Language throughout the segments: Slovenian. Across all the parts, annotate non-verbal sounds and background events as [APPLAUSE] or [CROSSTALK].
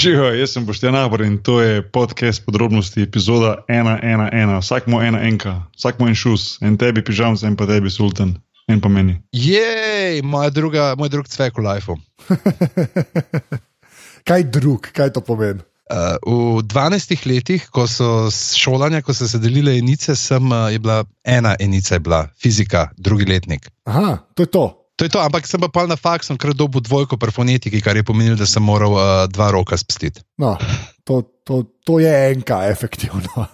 Živijo, jaz sem Boštjan Abr in to je podcast podrobnosti, epizoda 1.1.1. Vsak mu ena enka, vsak mu en šus, en tebi pižam, en pa tebi sultan, en pa meni. Jej, moja druga, moj drug cvek v lifeu. [LAUGHS] kaj drug, kaj to pomeni? Uh, v 12 letih, ko so šolanja, ko so se delile enice, sem, uh, je bila ena enica, je bila fizika, drugi letnik. Aha, to je to. To je to, ampak sem pa na faksu, ker dobu dvojko pri fonetiki, kar je pomenilo, da sem moral uh, dva roka spustiti. No, to, to, to je enka, efektivno. [LAUGHS]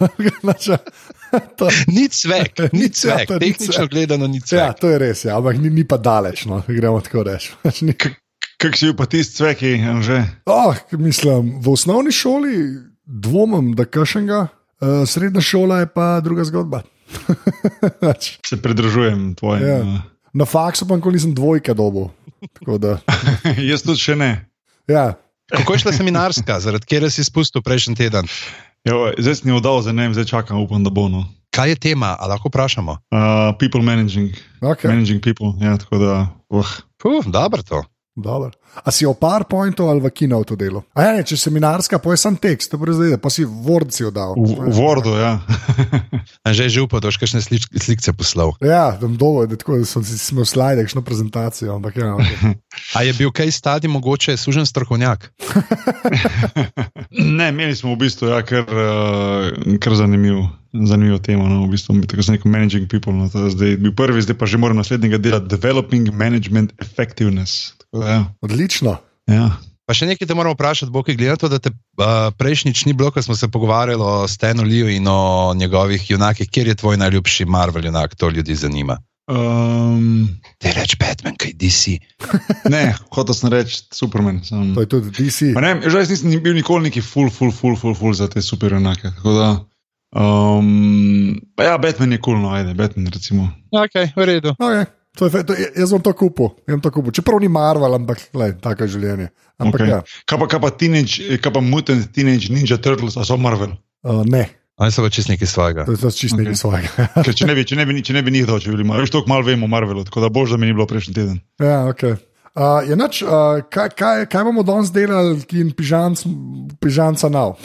to, ni cvek, ni cvek, ja, tehnično gledano ni cvek. Ja, to je res, ja, ampak ni, ni pa daleč, no, gremo tako reči. [LAUGHS] Kaj si pa ti s cveki, že? Oh, mislim, v osnovni šoli dvomim, da kašenga, uh, srednja šola je pa druga zgodba. [LAUGHS] Se pridružujem tvojim. Ja. Na faksu pa nikoli nisem dvojka dobo. [LAUGHS] Jaz tudi še ne. Ja. Kako je šla seminarska, zaradi kjer si spustil prejšnji teden? Jo, zdaj si mi oddal, zdaj ne vem, zdaj čakam, upam, da bo. No. Kaj je tema, ali lahko vprašamo? Uh, people managing. Okay. Managing people, ja, tako da. Uh. Puh, dobro to. Dobar. A si v PowerPointu ali v Keynote delu? Ja, če seminarska, pa je sam tekst, to brez zdaj, pa si Word si oddal. V Wordu, ja. [LAUGHS] že je že upal, da boš kakšne slike poslal. Ja, tam dolo je, tako, da sem si imel slide, kakšno prezentacijo. Ampak, ja, okay. [LAUGHS] A je bil kaj stadi mogoče služen strokovnjak? [LAUGHS] ne, imeli smo v bistvu, ja, ker, uh, ker zanimivo. Zanimivo tema, no, v bistvu, tako sem rekel, managing people. No, zdaj bi prvi, zdaj pa že moram naslednjega dela, developing management effectiveness. Ja. Odlično. Ja. Pa še nekaj te moramo vprašati, Bog, glede na to, da te uh, prejšnjič ni bilo, ko smo se pogovarjali o Stenu Liju in o njegovih junakih, kjer je tvoj najljubši Marvel junak, to ljudi zanima. Um, Te reči Batman, kaj DC. [LAUGHS] ne, hotel sem reči Superman. Sem... To je tudi DC. Ne, že jaz nisem bil nikoli neki full, full, full, full, full za te super junake. Um, ja, Batman je kul, cool, no, ajde, Batman recimo. Ok, v redu. Okay. To je, to, jaz sem to kupil, kupil. čeprav ni Marvel, ampak le, tako je življenje. Ampak, okay. ja. Kaj pa, kaj pa, teenage, kaj pa mutant teenage ninja turtles, a so Marvel? Uh, ne. Ali so pa čist nekaj svojega? To je čist nekaj okay. svojega. [LAUGHS] če ne bi, če ne bi, če ne bi njih dal, če bi bili malo, več toliko malo vemo o Marvelu, tako da bož, da mi ni bilo prejšnji teden. Ja, ok. Uh, nač, uh, kaj, kaj, kaj bomo danes delali, ki jim pižamca nav?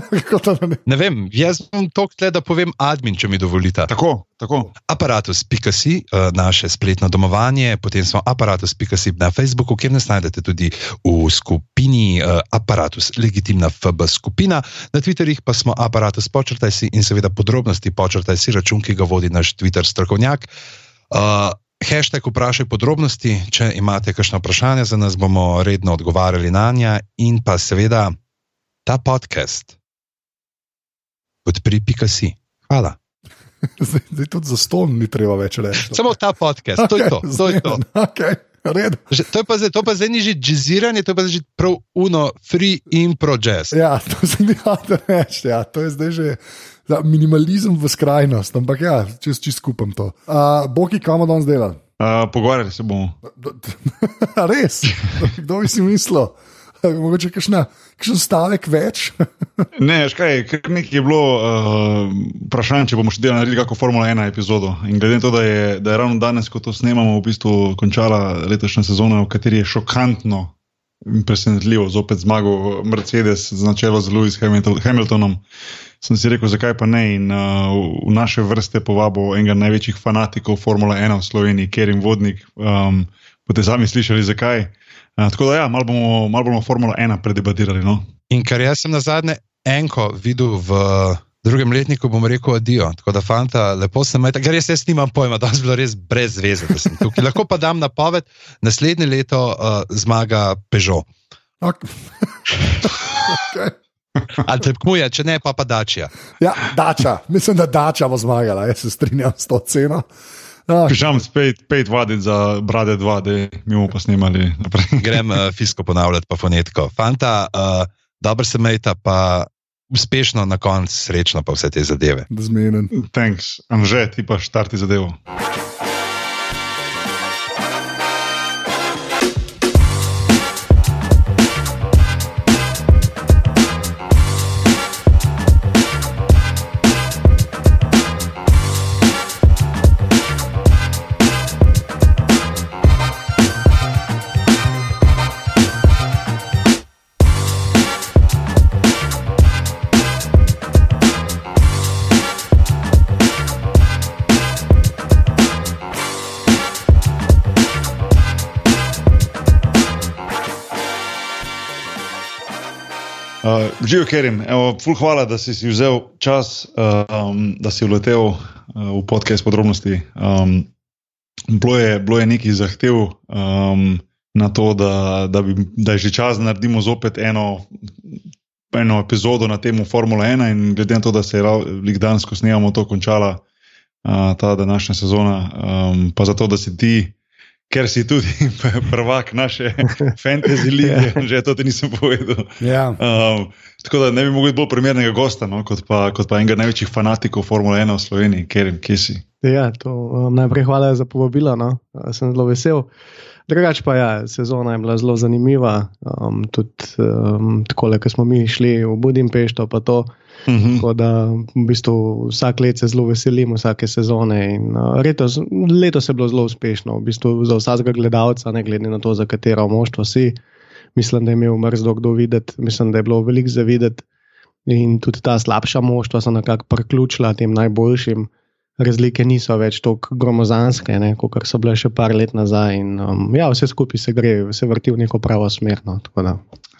[LAUGHS] ne? ne vem, jaz bom to tle, da povem admin, če mi dovolite. Tako, tako. Aparatus.si, uh, naše spletno domovanje, potem smo aparatus.si na Facebooku, kjer nas najdete tudi v skupini uh, Aparatus, legitimna FB skupina. Na Twitterjih pa smo aparatus počrtaj si in seveda podrobnosti počrtaj si račun, ki ga vodi naš Twitter strokovnjak. Uh, Hashtag vprašaj podrobnosti, če imate kakšno vprašanje za nas, bomo redno odgovarjali na nja. In pa seveda ta podcast, podpri.ka si. Hvala. [LAUGHS] Zdaj, zdaj tudi za ston ni treba več reči. Samo ta podcast, okay, to je to. to, je to. [LAUGHS] Okay. Že, to, je pa zdaj, to pa zdaj ni že jazziranje, to je pa zdaj prav uno, free impro jazz. Ja, to se mi da reči. Ja, to je zdaj že za minimalizem v skrajnost, ampak ja, čez čist skupam to. Uh, Boki, kam danes dela? Uh, pogovarjali se bomo. [LAUGHS] Res? Kdo bi si mislil? Mogoče kakšen stavek več? [LAUGHS] ne, škaj, nekaj je bilo uh, vprašanje, če bomo še delali naredili kako Formula 1 epizodo. In glede na to, da je, da je ravno danes, ko to snemamo, v bistvu končala letošnja sezona, v kateri je šokantno in presenetljivo zopet zmagal Mercedes z načelo z Lewis Hamiltonom sem si rekel, zakaj pa ne. In uh, v naše vrste povabo enega največjih fanatikov Formule 1 v Sloveniji, Kerim Vodnik. Um, Boste sami slišali, zakaj. Uh, tako da, ja, malo bomo, mal bomo Formula 1 predebatirali. No? In kar jaz sem na zadnje enko videl v drugem letniku, bom rekel, adijo. Tako da, fanta, lepo se majte, ker jaz, jaz nimam pojma, da sem bil res brez veze, da sem tukaj. Lahko pa dam napoved, naslednje leto uh, zmaga Peugeot. Okay. [LAUGHS] okay. Ali te kmuje, če ne, pa pa dačja. Ja, dača. Mislim, da dača bo zmagala, jaz se strinjam s to ceno. Ah. Pišem spet, pet vaditi za brade dva, da mi bomo naprej. [LAUGHS] Grem uh, fisko ponavljati, pa fonetko. Fanta, uh, dobro se mejta, pa uspešno na koncu, srečno pa vse te zadeve. Zmenen. Thanks, Anže, ti pa štarti zadevo. Živijo, Kerim, ful hvala, da si, si vzel čas, um, da si uletel uh, v podcast podrobnosti. Um, bilo, je, bilo je nekaj zahtev um, na to, da, da, bi, da je že čas, da naredimo zopet eno, eno epizodo na temo Formule 1 in glede na to, da se je lik danes, ko snemamo to končala, uh, ta današnja sezona, um, pa zato, da si ti ker si tudi [LAUGHS] prvak naše [LAUGHS] fantasy lige, ja. že to ti nisem povedal. Ja. Um, tako da ne bi mogel biti bolj primernega gosta, no, kot, pa, kot pa enega največjih fanatikov Formule 1 v Sloveniji, ker jim kje si. Ja, to, um, najprej hvala za povabilo, no. sem zelo vesel. Drugač pa ja, sezona je bila zelo zanimiva. Um, tudi um, tako, ko smo mi šli v Budimpešto, pa to. Uh mhm. -huh. Tako da v bistvu vsak let se zelo veselimo, vsake sezone. In, uh, letos, letos je bilo zelo uspešno, v bistvu za vsakega gledalca, ne glede na to, za katero moštvo si. Mislim, da je imel mrzlo kdo videti, mislim, da je bilo veliko za videti. In tudi ta slabša moštva so nekako priključila tem najboljšim. Razlike niso več tako gromozanske, kot so bile še par let nazaj. In, um, ja, vse skupaj se gre, vse vrti v neko pravo smer. No,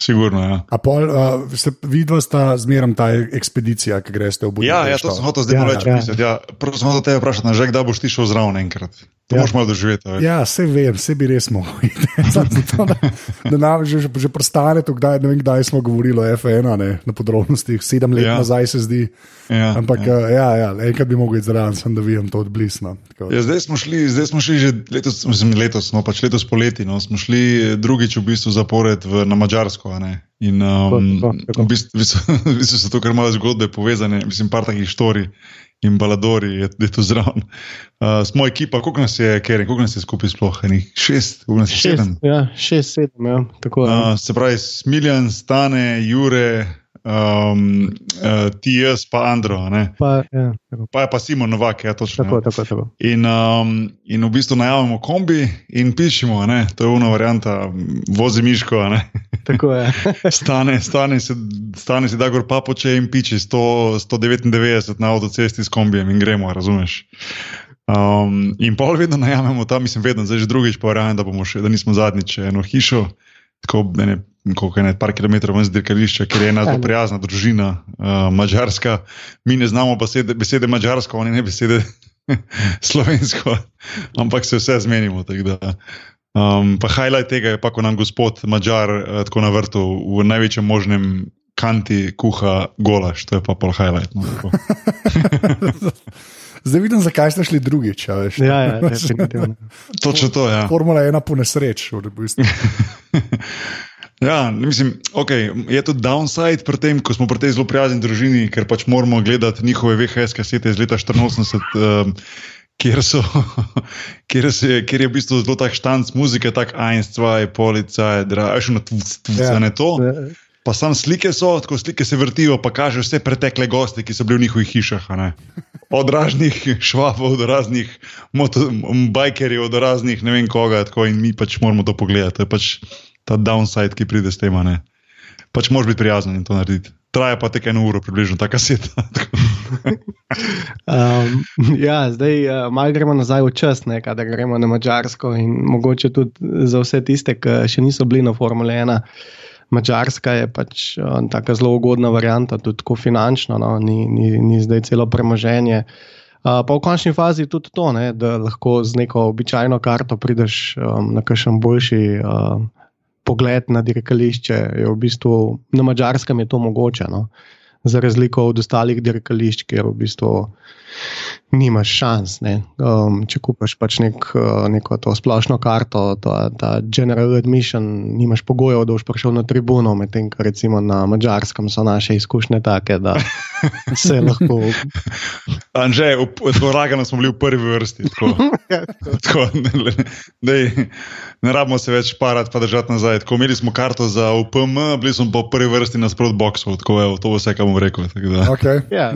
Sigurno, ja. A pol, uh, se vidva sta zmeraj ta ekspedicija, ki greš v Budapešti? Ja, ja, to sem hotel zdaj ja, reči. Ja. Ja, Prvo sem hotel tebe vprašati, že kdaj boš ti šel zraven enkrat. To ja. moš malo doživeti. Več. Ja, vse vem, vse bi res mogel. [LAUGHS] da, da nam že, že prestane to, kdaj, ne vem, kdaj smo govorili o F1 ne, na podrobnostih, sedem let ja. nazaj se zdi. Ja, Ampak ja. Uh, ja, ja, enkrat bi mogel iti zraven, sem da vidim to odblisno. Ja, zdaj, smo šli, zdaj smo šli že letos, mislim, letos, no, pač letos poleti, no, smo šli drugič v bistvu zapored v, na Mačarsko. In um, v bistvu, [LAUGHS] v bistvu so to kar malo zgodbe povezane, mislim, par takih štori in baladori je, je to zraven. Uh, smo ekipa, koliko nas je, ker koliko nas je skupaj sploh, enih šest, koliko nas je šest, sedem. Ja, šest, sedem, ja, tako je. Uh, se pravi, Smiljan, Stane, Jure um, uh, ti jaz, pa Andro. Pa, ja, pa je pa Simon Novak, ja, točno. Tako, tako, tako. In, um, in v bistvu najavimo kombi in pišemo, ne? to je una varianta, vozi miško. Tako je. [LAUGHS] stane, stane, se, stane si da gor papoče in piči 100, 199 na avtocesti s kombijem in gremo, razumeš. Um, in pol vedno najamemo tam, mislim, vedno, zdaj že drugič pa verjamem, da, da nismo zadnjič eno hišo tako ne, koliko je ne, par kilometrov ven z dirkališča, ker je ena zelo prijazna družina, uh, mačarska. Mi ne znamo besede, besede mačarsko, oni ne besede [LAUGHS] slovensko, ampak se vse zmenimo. Um, pa highlight tega je pa, ko nam gospod Mačar uh, tako na vrtu v največjem možnem kanti kuha golaš, to je pa pol highlight. No, [LAUGHS] Zdaj vidim, zakaj ste šli drugič. Ja, ja, ja, definitivno. [LAUGHS] Točno to, ja. Formula je ena po nesreči. [LAUGHS] ja, mislim, okay, je to downside pri tem, ko smo pri tej zelo prijazni družini, ker pač moramo gledati njihove VHS kasete iz leta 84. Um, Kjer, so, [LAUGHS] kjer, se, kjer je v bistvu zelo tak štanc muzike, tako ajn, stvaj, polica, dražno, vse ne to. Ja. Pa sam slike so, tako slike se vrtijo, pa kaže vse pretekle goste, ki so bili v njihovih hišah. Od raznih švabov, do raznih bajkerjev, do raznih ne vem koga. Tako, in mi pač moramo to pogledati. To je pač ta downside, ki pride s tem. Pač moraš biti prijazen in to narediti. Traja pa tek eno uro, približno ta kaseta. [LAUGHS] um, ja, zdaj uh, malo gremo nazaj v čas, da gremo na Mačarsko in mogoče tudi za vse tiste, ki še niso bili na Formule 1. Mačarska je pač uh, tako zelo ugodna varianta, tudi tako finančno, no, ni, ni, ni zdaj celo premoženje. Uh, pa v končni fazi tudi to, ne, da lahko z neko običajno karto prideš um, na kakšen boljši uh, pogled na dirkališče. V bistvu, na mačarskem je to mogoče, no, za razliko od ostalih dirkališč, kjer v bistvu nimaš šans. Um, če kupaš pač nek, uh, neko to splošno karto, to, ta general admission, nimaš pogojev, da boš prišel na tribuno, medtem ko recimo na mačarskem so naše izkušnje take, da [LAUGHS] se lahko. Anže, v Raganu smo bili v prvi vrsti. Tako, [LAUGHS] tako, ne, ne, ne rabimo se več parati, pa držati nazaj. Tako, imeli smo karto za UPM, bili smo v prvi vrsti nasprot boksov. Tako, evo, to bo vse, kar bom rekel. Okay. Ja,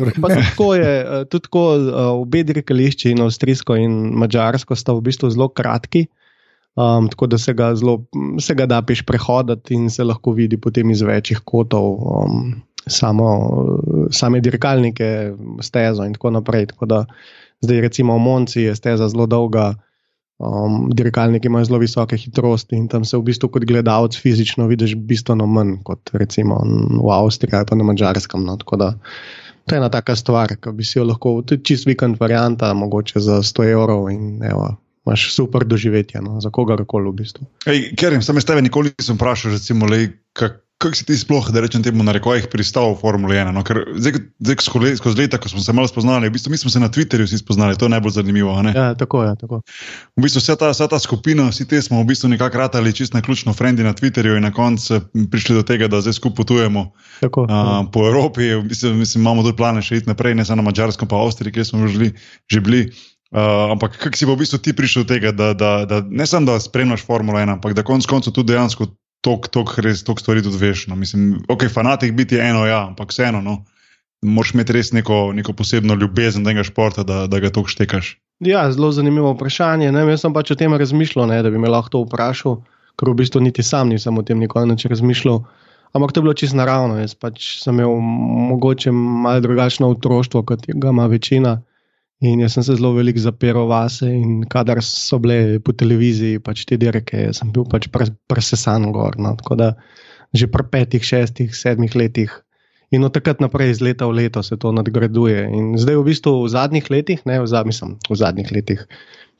tako je, eh, tudi tako. Uh, obe dirkališči, in avstrijsko in mačarsko, sta v bistvu zelo kratki. Um, tako da se ga, zelo, se ga da piš prehoditi in se lahko vidi potem iz večjih kotov, um, samo, same dirkalnike, stezo in tako naprej. Tako da, zdaj, recimo v Monci je steza zelo dolga, Um, dirkalniki imajo zelo visoke hitrosti in tam se v bistvu kot gledalec fizično vidiš bistveno manj kot recimo v Avstriji ali pa na Mačarskem. No. Tako da to je ena taka stvar, ki bi si jo lahko, tudi čist vikend varianta, mogoče za 100 evrov in evo, imaš super doživetje no, za kogarkoli v bistvu. Ker sem iz tebe nikoli nisem vprašal, recimo, lej, kak, kako si ti sploh, da rečem temu, na rekojih pristal v Formule 1? No? Ker zdaj, zdaj skozi, skozi leta, ko smo se malo spoznali, v bistvu mi smo se na Twitterju vsi spoznali, to je najbolj zanimivo. Ja, tako je. Tako. V bistvu vsa ta, vsa ta skupina, vsi te smo v bistvu nekako ratali čist na ključno frendi na Twitterju in na koncu prišli do tega, da zdaj skupaj potujemo tako, uh, po Evropi. V bistvu, mislim, imamo tudi plane še iti naprej, ne samo na Mačarsko, pa Avstriji, kjer smo žili, že bili. Uh, ampak kako si v bistvu ti prišel do tega, da, da, da ne samo da spremljaš Formulo 1, ampak da konec koncev tudi dejansko toliko stvari tudi veš. No. Mislim, ok, fanatik biti je eno, ja, ampak vseeno, no. moraš imeti res neko, neko posebno ljubezen do tega športa, da, da ga toliko štekaš. Ja, zelo zanimivo vprašanje. Ne? Jaz sem pač o tem razmišljal, ne, da bi me lahko to vprašal, ker v bistvu niti sam nisem o tem nikoli več razmišljal. Ampak to je bilo čisto naravno. Jaz pač sem imel mogoče malo drugačno otroštvo, kot ga ima večina. In jaz sem se zelo veliko zapiral vase, in kadar so bile po televiziji pač te dirke, sem bil pač presesan gor. No. Tako da že pri petih, šestih, sedmih letih. In od takrat naprej, iz leta v leto, se to nadgraduje. In zdaj, v bistvu, v zadnjih letih, ne v, zad, mislim, v zadnjih letih,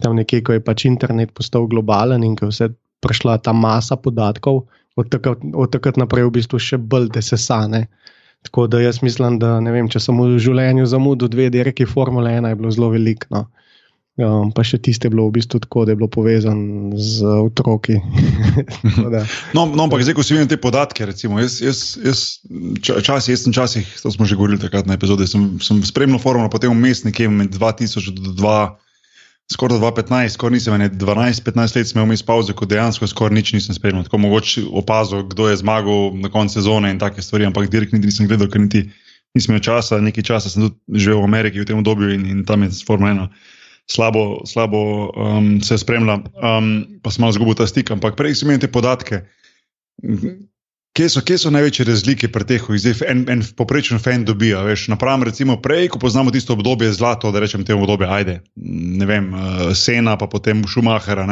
tam nekje, ko je pač internet postal globalen in ko je vse prišla ta masa podatkov, od takrat, od takrat naprej, v bistvu, še bolj desesane. Tako da jaz mislim, da vem, če sem v življenju zamudil dve dirki Formule 1, je bilo zelo veliko. No. Um, pa še tiste je bilo v bistvu tako, da je bilo povezano z otroki. [LAUGHS] no, no, ampak zdaj, ko si vidim te podatke, recimo, jaz, jaz, jaz, čas, jaz sem časih, to smo že govorili takrat na epizodi, sem, sem spremljal Formule, potem vmes nekje med 2000 do 2000 skoraj 2015, skoraj nisem 12-15 let imel vmes pauze, ko dejansko skoraj nič nisem spremljal. Tako mogoče opazil, kdo je zmagal na koncu sezone in take stvari, ampak direkt niti nisem gledal, ker niti nisem imel časa. Nekaj časa sem tudi živel v Ameriki v tem obdobju in, in tam je Formula 1 slabo, slabo um, se spremlja, um, pa sem malo zgubil ta stik, ampak prej sem imel te podatke. Kje so, kje so največje razlike pri teh, ki jih en, en poprečen fan dobijo? Napram, recimo, prej, ko poznamo tisto obdobje zlato, da rečem temu obdobju, ajde, ne vem, uh, Sena, pa potem Šumahera.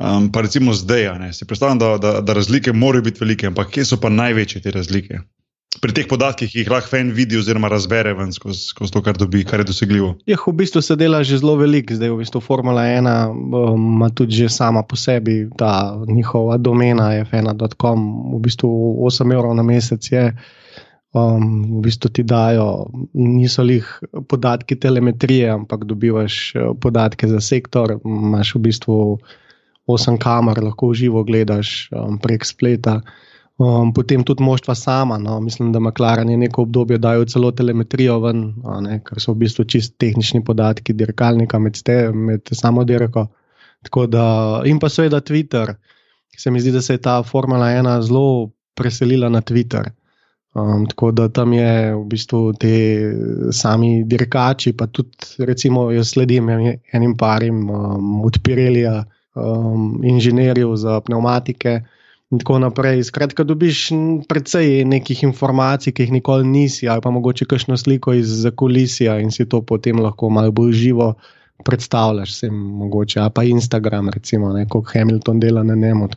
Um, pa recimo zdaj, ne, si predstavljam, da, da, da razlike morajo biti velike, ampak kje so pa največje te razlike? Pri teh podatkih, ki jih lahko en vidi, oziroma razbere skozi skoz to, kar dobi, kar je dosegljivo. Ja, v bistvu se dela že zelo veliko, zdaj v bistvu Formula 1 um, ima um, tudi sama po sebi ta njihova domena, fn.com, v bistvu 8 evrov na mesec je. Um, v bistvu ti dajo, niso jih podatki telemetrije, ampak dobivaš uh, podatke za sektor. Imáš v bistvu 8 kamer, lahko živo gledaš um, prek spleta. Um, potem tudi moštva sama. No. Mislim, da McLaren je neko obdobje dajal celo telemetrijo ven, ne, kar so v bistvu čist tehnični podatki dirkalnika med, ste, med samo dirko. Da, in pa seveda Twitter. Se mi zdi, da se je ta Formula 1 zelo preselila na Twitter. Um, tako da tam je v bistvu te sami dirkači, pa tudi, recimo, jaz sledim enim parim um, od Pirelija, um, inženirjev za pneumatike in tako naprej. Skratka, dobiš precej nekih informacij, ki jih nikoli nisi, ali pa mogoče kakšno sliko iz kulisija in si to potem lahko malo bolj živo predstavljaš, sem mogoče, a pa Instagram, recimo, kot Hamilton dela na Nemo.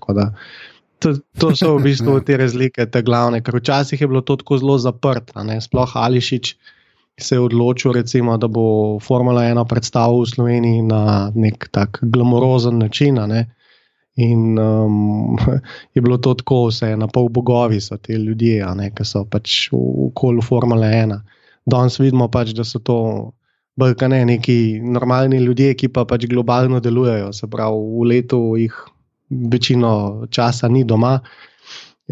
To, to so v bistvu [LAUGHS] te razlike, te glavne, ker včasih je bilo to tako zelo zaprto. Sploh Ališič se je odločil, recimo, da bo Formula 1 predstavil v Sloveniji na nek tak glamorozen način. Ne? In um, [LAUGHS] je bilo to tako, vse na pol bogovi so ti ljudje, ne, ki so pač v okolju Formule 1. Danes vidimo pač, da so to brkane neki normalni ljudje, ki pa pač globalno delujejo. Se pravi, v letu jih večino časa ni doma,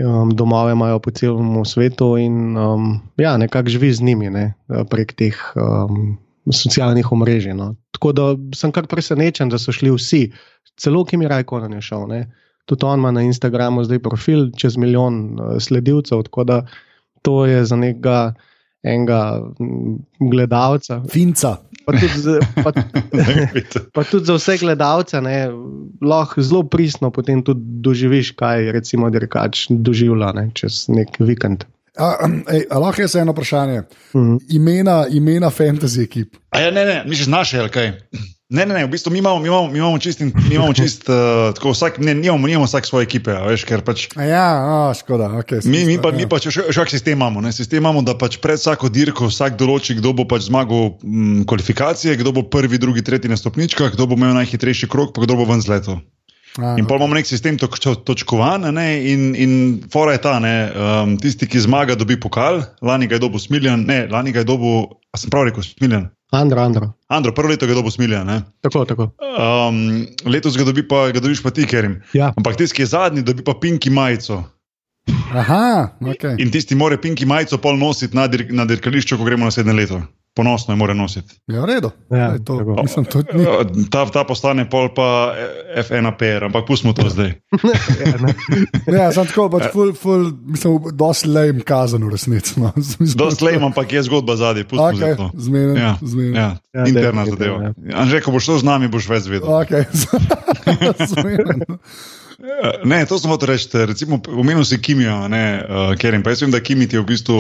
um, domove imajo po celem svetu in um, ja, nekako živi z njimi ne, prek teh. Um, socialnih omrežij. No. Tako da sem kar presenečen, da so šli vsi, celo ki mi rajko na ne šel. Ne. Tudi on ima na Instagramu zdaj profil čez milijon uh, sledilcev, tako da to je za nekega enega gledalca. Finca. Pa tudi, pa, [LAUGHS] pa tudi za vse gledalce, lahko zelo pristno potem tudi doživiš, kaj recimo dirkač doživlja ne, čez nek vikend. Lahko je samo eno vprašanje. Uh mhm. -huh. imena, imena fantasy ekip. Ja, ne, ne, misliš naše ali kaj? Ne, ne, ne, v bistvu mi imamo, mi imamo, mi imamo čist, mi imamo čist uh, tako vsak, ne, nimamo, nimamo vsak svoje ekipe, veš, ker pač. A ja, a, škoda, ok. Mi, mi pa, ja. mi pa če še kak sistem imamo, ne, sistem imamo, da pač pred vsako dirko vsak določi, kdo bo pač zmagal m, kvalifikacije, kdo bo prvi, drugi, tretji na stopničkah, kdo bo imel najhitrejši krok, pa kdo bo ven z leto. A, in pa imamo nek sistem to, točkovan, ne, in, in fora je ta, ne, um, tisti, ki zmaga, dobi pokal, lani ga je dobil smiljen, ne, lani ga je dobil, a sem prav rekel, smiljen. Andro, Andro. Andro, prvo leto ga dobi smiljen. Tako, tako. Um, letos ga, dobi pa, ga dobiš pa ti, Kerim. Ja. Ampak tisti, ki je zadnji, dobi pa pinki majico. Aha, okay. In tisti mora pinki majico pol nositi na, dir na dirkališču, ko gremo naslednje leto ponosno je mora nositi. Ja, v redu. Ja, to, mislim, to ni... ta, ta postane pol pa F1PR, ampak pustimo to zdaj. [LAUGHS] ja, sem tako, pač ful, ful, mislim, dosti lejem kazen v resnici. No. [LAUGHS] Dosti lejem, ampak je zgodba zadnji, pustimo okay, to. Zmeren, ja, zmeren. Ja, ja, interna zadeva. Ja. Anže, ko boš to z nami, boš več vedel. Okay. [LAUGHS] zmeren. Ne, to smo hotel reči. Recimo, omenil si kimijo, uh, ker jim pa jaz vem, da kimi je v bistvu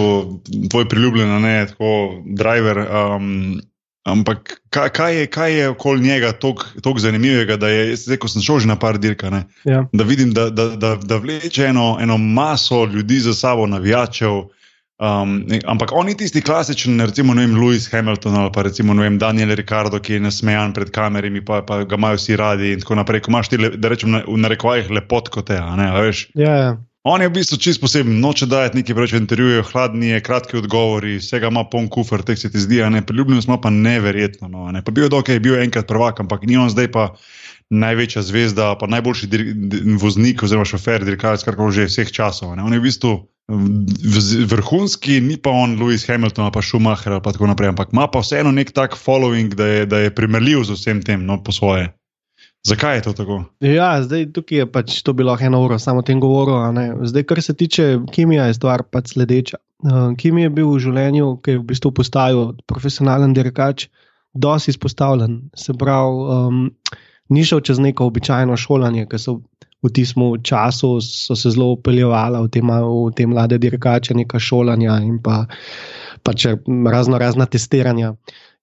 tvoj priljubljen, ne tako driver. Um, ampak kaj, kaj, je, kaj je okoli njega tako zanimivega, da je, zdaj, ko sem šel že na par dirka, ja. da vidim, da, da, da, da vleče eno, eno maso ljudi za sabo, navijačev. Um, ampak on ni tisti klasičen, recimo, vem, Lewis Hamilton ali pa recimo vem, Daniel Ricardo, ki je nasmejan pred kamerami, pa, pa ga imajo vsi radi in tako naprej. Ko imaš ti, da rečem, v narekovajih lepot kot te. Ja, ja. On je v bistvu čist poseben, noče dajati neki preveč intervjujev, hladni je, kratki odgovori, vsega ima poln kufr, teh se ti zdi, ne, priljubljen smo pa neverjetno. No, ne. Pa bil je dokaj, bil je enkrat prvak, ampak ni on zdaj pa največja zvezda, pa najboljši voznik oziroma šofer, dirkalec, kar koli že vseh časov. Ne. On je v bistvu vrhunski, ni pa on Lewis Hamilton pa Schumacher ali pa tako naprej, ampak ima pa vseeno nek tak following, da je, da je primerljiv z vsem tem, no, po svoje. Zakaj je to tako? Ja, zdaj tukaj je pač to bilo eno uro, samo o tem govoril. Zdaj, kar se tiče kemije, je stvar pač sledeča. Uh, Kimi je bil v življenju, ki je v bistvu postal profesionalen dirkač, dosti izpostavljen. Se pravi, um, ni šel čez neko običajno šolanje, ki so v tistem času se zelo upeljevala v te, v te mlade dirkače, neka šolanja in pa, pač razno razna testiranja.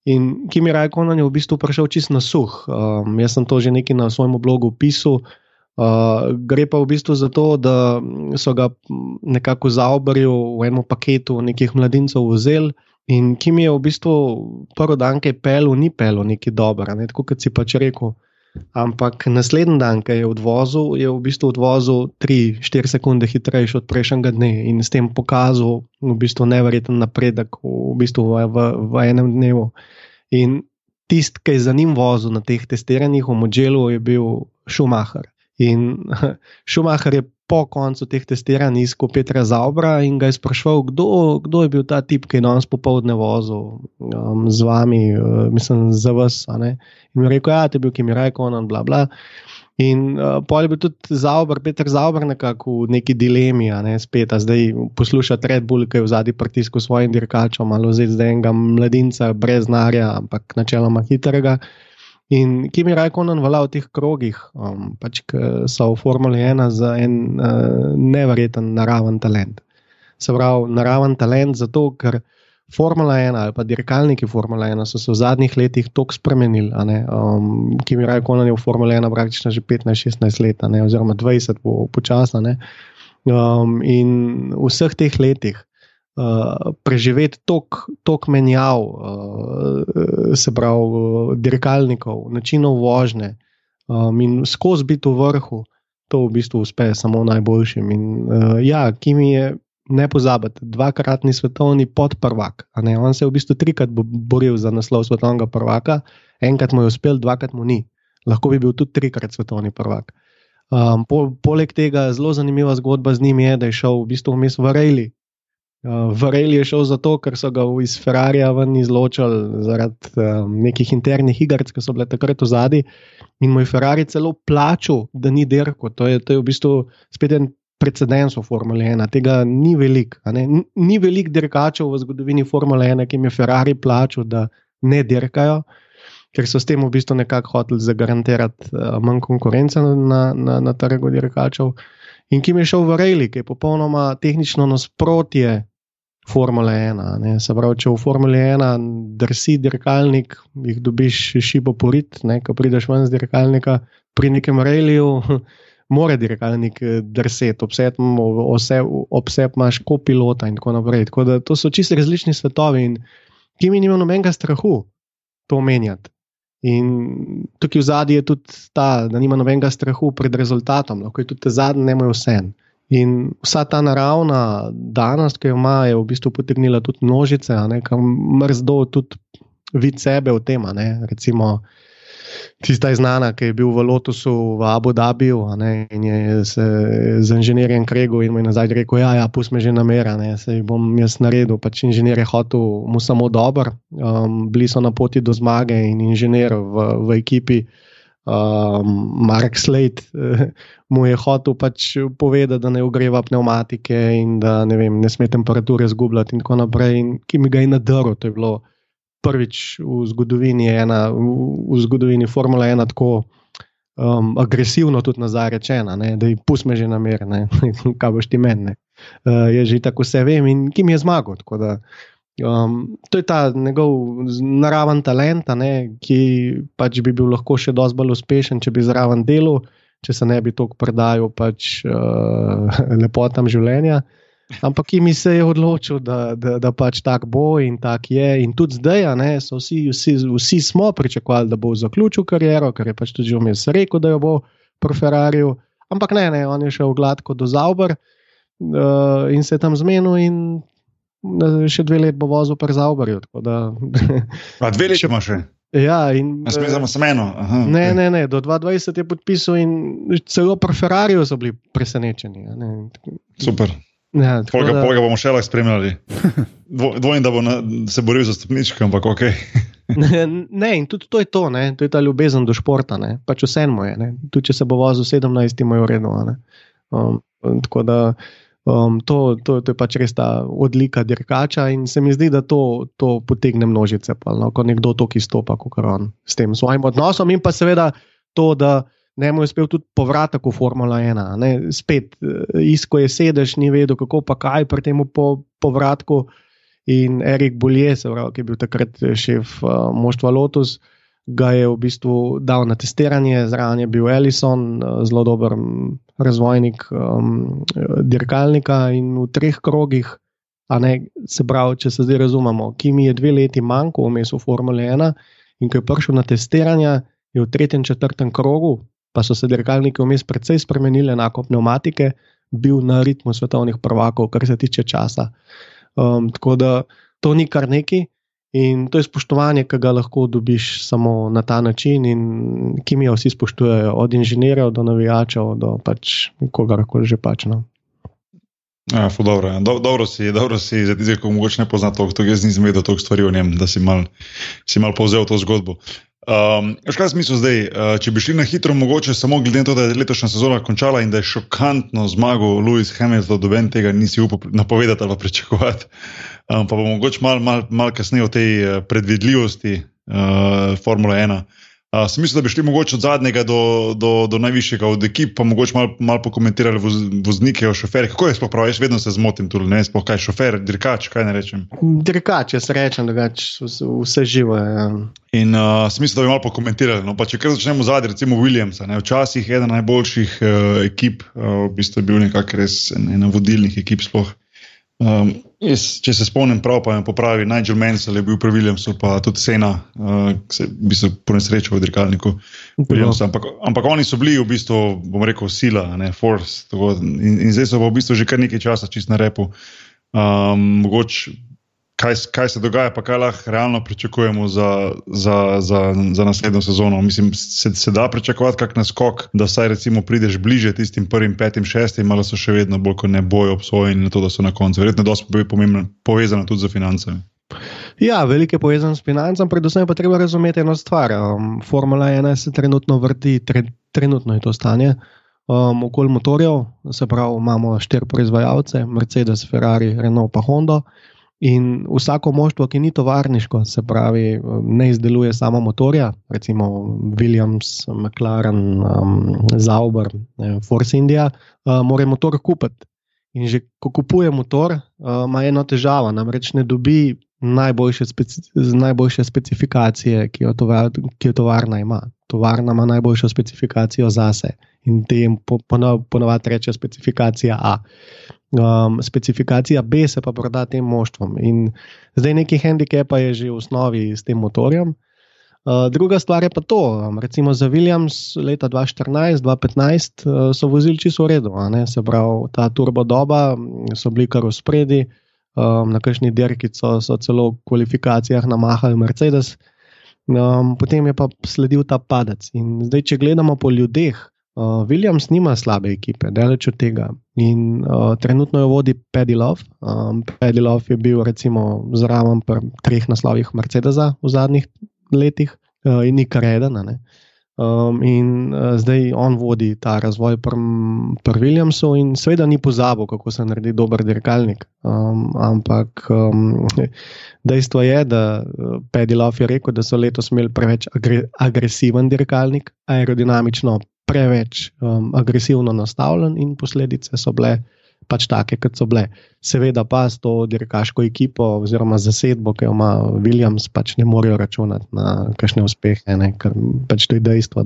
In Kimi Rajkonen je v bistvu prišel čist na suh. Um, jaz sem to že nekaj na svojem blogu pisal. Uh, gre pa v bistvu za to, da so ga nekako zaobrili v enem paketu nekih mladincev vzel. In Kimi je v bistvu prvi dan, ki je pel, ni pel, nekaj dobro, ne? tako kot si pač rekel. Ampak naslednji dan, ki je odvozil, je v bistvu odvozil 3-4 sekunde hitrejši od prejšnjega dne in s tem pokazal v bistvu nevreten napredek v, bistvu v, v, v enem dnevu. In tisti, ki je za njim vozil na teh testiranjih v modelu, je bil Schumacher. In [LAUGHS] Schumacher je po koncu teh testiranj iskal Petra Zaubra in ga je sprašval, kdo, kdo je bil ta tip, ki je danes popoldne vozil um, z vami, uh, mislim, za vas. In mi rekel, ja, te bil, ki mi rekel, on, bla, bla. In uh, pol je bil tudi Zaubr, Peter Zaubr, nekako v neki dilemi, ne, spet, zdaj poslušati Red Bull, ki je v zadnji pritisku svojim dirkačom, ali vzeti zdaj enega mladinca brez narja, ampak načeloma hitrega. In Kimi Rajkonen vala v teh krogih, um, pač, ki so v Formuli 1 za en uh, nevreten naraven talent. Se pravi, naraven talent zato, ker Formula 1 ali pa dirkalniki Formula 1 so se v zadnjih letih tako spremenili. Um, Kimi Rajkonen je v Formuli 1 praktično že 15-16 let, oziroma 20 po, počasno. Um, in v vseh teh letih uh, preživeti tok menjav, uh, se pravi, uh, dirkalnikov, načinov vožnje um, in skozi biti v vrhu, to v bistvu uspe samo najboljšim. In uh, ja, Kimi je. Ne pozabite, dvakratni svetovni podprvak. On se je v bistvu trikrat boril za naslov svetovnega prvaka, enkrat mu je uspel, dvakrat mu ni. Lahko bi bil tudi trikrat svetovni prvak. Um, po, poleg tega, zelo zanimiva zgodba z njim je, da je šel v bistvu vmes v Rejli, Uh, Varel je šel zato, ker so ga iz Ferrarija ven izločili zaradi um, nekih internih iger, ki so bile takrat v zadnji. In moj Ferrari celo plačal, da ni derko. To je, to je v bistvu spet en precedens v Formule 1. Tega ni veliko. Ni veliko dirkačev v zgodovini Formule 1, ki jim je Ferrari plačal, da ne dirkajo. Ker so s tem v bistvu nekako hoteli zagarantirati uh, manj konkurence na, na, na trgu dirkačev. In ki mi je šel v Rejli, ki je popolnoma tehnično nasprotje Formule 1. Se pravi, če v Formule 1 drsi dirkalnik, jih dobiš šibo porit, ko prideš ven z dirkalnika, pri nekem reliju. [LAUGHS] Mora dirkalnik eh, drseti, obseb imaš kot pilota, in tako naprej. Tako da, to so čisto različni svetovi, in ki mi nima nobenega strahu to omenjati. In tukaj v zadnji je tudi ta, da nima nobenega strahu pred rezultatom, lahko je tudi te zadnje, ne more vse. In vsa ta naravna danost, ki jo ima, je v bistvu potegnila tudi množice, kam mrzdo tudi vid sebe v tem. Recimo, tista je znana, ki je bil v Lotusu v Abu Dhabiju in je se z inženirjem Kregu in mu je nazaj rekel: Ja, ja pusti me že na mera, se bom jaz naredil. Pač inženir je hotel mu samo dober, um, bili so na poti do zmage in inženir v, v ekipi. Um, Mark Slade [LAUGHS] mu je hotel pač povedati, da ne ogreva pneumatike in da ne, vem, ne sme temperature zgubljati, in tako naprej. In ki mi ga je nadrl, to je bilo prvič v zgodovini, ena, v, v zgodovini Formule 1 tako um, agresivno tudi nazaj rečena, ne, da jih pusme že na mer, [LAUGHS] kaj boš ti meni. Uh, je že tako vse vem in ki mi je zmagal. Um, to je ta njegov naraven talent, ne, ki pač bi bil lahko še dosti bolj uspešen, če bi zraven delal, če se ne bi toliko predajal pač, uh, [LAUGHS] lepotam življenja. Ampak mi se je odločil, da, da, da pač tak bo in tak je. In tudi zdaj, ne, vsi, vsi, vsi smo pričakovali, da bo zaključil kariero, ker je pač tudi vmes rekel, da jo bo pro Ferrari. Ampak ne, ne, on je šel gladko do Zauber uh, in se tam zmenil, in še dve leti bo vozil pri Zauberju. dve leti [LAUGHS] imaš še. Ja, in, ne smemo samo eno. Ne, ne, ne, do 2020 je podpisal in celo pri Ferrariu so bili presenečeni. Super. Ja, Polga da... bomo še lahko spremljali. [LAUGHS] Dvojim, da bo na, se boril za stopničke, ampak ok. ne, in tudi to je to, ne? to je ta ljubezen do športa. Ne? Pač vse je, tudi če se bo vozil 17, ima uredno. Um, tako da um, to, to, to je pač res ta odlika dirkača in se mi zdi, da to, to potegne množice, pa, no? ko nekdo to izstopa, kot on s tem svojim odnosom in pa seveda to, da ne mu je uspel tudi povratek v Formula 1. Ne? Spet, eh, isko je sedež, ni vedel, kako pa kaj pri tem po, povratku. In Erik Bolje, ki je bil takrat šef uh, moštva Lotus, ga je v bistvu dal na testiranje, zraven je bil Ellison, zelo dober razvojnik um, dirkalnika in v treh krogih. Ne, se pravi, če se zdaj razumemo, ki mi je dve leti manjkalo vmes v Formule 1 in ko je prišel na testiranje, je v tretjem, četrtem krogu, pa so se dirkalniki vmes precej spremenili, enako pneumatike, bil na ritmu svetovnih prvakov, kar se tiče časa. Um, tako da to ni kar neki in to je spoštovanje, ki ga lahko dobiš samo na ta način, in ki mi jo vsi spoštujejo, od inženirjev do navijačev, do pač kogarkoli že pač. No. Ja, dobro, ja. Do, dobro si, dobro si, za tiste, ki morda ne poznajo to, jaz nisem vedel toliko stvari o njem, da si mal, si mal povzel to zgodbo. Um, kaj smisel zdaj? Uh, če bi šli na hitro, mogoče samo glede na to, da je letošnja sezona končala in da je šokantno zmagal Lewis Hamilton, doben tega nisi upal napovedati ali pričakovati. Um, pa bomo mogoče malo mal, mal kasneje o tej uh, predvidljivosti uh, Formule 1. Uh, sem mislil, da bi šli mogoče od zadnjega do, do, do najvišjega od ekip, pa mogoče malo mal pokomentirali voz, voznike, o šoferjih. Kako je sploh prav, jaz vedno se zmotim tu, ne sploh kaj šofer, dirkač, kaj ne rečem. Dirkač, jaz rečem, da vse živo je. Ja. In uh, sem mislil, da bi malo pokomentirali. No, če kar začnemo zadnji, recimo Williamsa, ne, včasih eden najboljših uh, ekip, uh, v bistvu je bil nekako res ena vodilnih ekip sploh. Um, jaz, če se spomnim prav, pa me popravi, Nigel Mansell je bil pri Williamsu, pa tudi Sena, uh, ki se je v ponesrečil v dirkalniku. Ampak, ampak oni so bili v bistvu, bom rekel, sila, ne force. Tako, in, in zdaj so v bistvu že kar nekaj časa čist na repu. Um, mogoče kaj, kaj se dogaja, pa kaj lahko realno pričakujemo za, za, za, za naslednjo sezono. Mislim, se, se da pričakovati kak naskok, da saj recimo prideš bliže tistim prvim, petim, šestim, ali so še vedno bolj kot ne bojo obsojeni na to, da so na koncu. Verjetno je dosti pomembno povezano tudi z financami. Ja, veliko je povezano s financami, predvsem pa treba razumeti eno stvar. Um, Formula 1 se trenutno vrti, tre, trenutno je to stanje. Um, okoli motorjev, se pravi, imamo štiri proizvajalce: Mercedes, Ferrari, Renault, pa Honda. In vsako moštvo, ki ni tovarniško, se pravi, ne izdeluje samo motorja, recimo Williams, McLaren, um, Zauber, Force India, uh, mora motor kupiti. In že ko kupuje motor, uh, ima eno težavo, namreč ne dobi najboljše, speci najboljše specifikacije, ki jo, tovar ki jo tovarna ima. Tovarna ima najboljšo specifikacijo zase in tem ponovadi reče specifikacija A. Um, specifikacija B se pa proda tem moštvom. In zdaj neki handicap je že v osnovi s tem motorjem. Uh, druga stvar je pa to, um, recimo za Williams leta 2014-2015 uh, so vozili čisto v redu, se pravi ta turbo doba, so bili kar v spredi, um, na kakšni dirki so, so celo v kvalifikacijah namahali Mercedes, um, potem je pa sledil ta padec. In zdaj, če gledamo po ljudeh, uh, Williams nima slabe ekipe, daleč od tega. In uh, trenutno jo vodi Paddy Love. Um, Paddy Love je bil recimo zraven pri treh naslovih Mercedesa v zadnjih letih uh, in ni kar eden. Um, in uh, zdaj on vodi ta razvoj pri pr Williamsu, in seveda ni pozabil, kako se naredi dober dirkalnik. Um, ampak um, dejstvo je, da uh, Pedilov je rekel, da so letos imeli preveč agre agresiven dirkalnik, aerodinamično preveč um, agresivno nastavljen, in posledice so bile pač take, kot so bile. Seveda pa s to dirkaško ekipo oziroma zasedbo, ki jo ima Williams, pač ne morejo računati na kakšne uspehe, ne? ker pač to je dejstvo.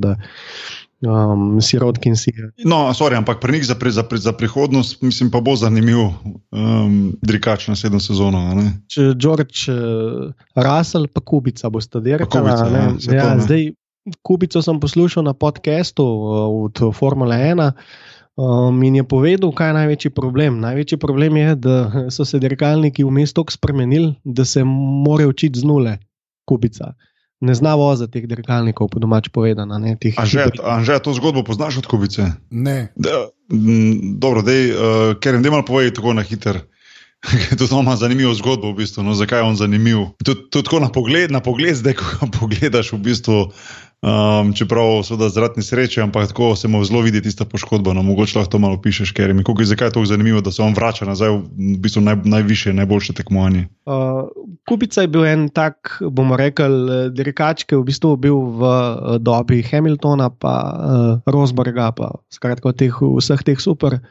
Um, si rodki in si. No, sorry, ampak pri njih za, pri, za, pri, za prihodnost, mislim, pa bo zanimiv um, dirkač na sedem sezono. Če George uh, Russell, pa Kubica, boste dirkali. Ja, ja, zdaj, Kubico sem poslušal na podkastu uh, od Formule 1. Um, in je povedal, kaj je največji problem. Največji problem je, da so se dirkalniki vmes tako spremenili, da se morajo učiti z nule, kubica. Ne zna voziti teh dirkalnikov, po domač povedano. Anže, to zgodbo poznaš od kubice? Ne. Da, m, dobro, dej, uh, ker jim malo povej tako na hiter. [LAUGHS] To ima zanimivo zgodbo, v bistvu, no, zakaj je on zanimiv. To je tako na pogled, na pogled, zdaj ko pogledaš v bistvu. Um, čeprav so da zaradi nesreče, ampak tako se mu zelo vidi tista poškodba. No, mogoče lahko to malo pišeš, ker mi je zakaj tako zanimivo, da se on vrača nazaj v, bistvu naj, najviše, najboljše tekmovanje. Uh, Kupica je bil en tak, bomo rekli, dirkač, ki je v bistvu bil v uh, dobi Hamiltona, pa uh, Rosberga, pa skratka teh, vseh teh super.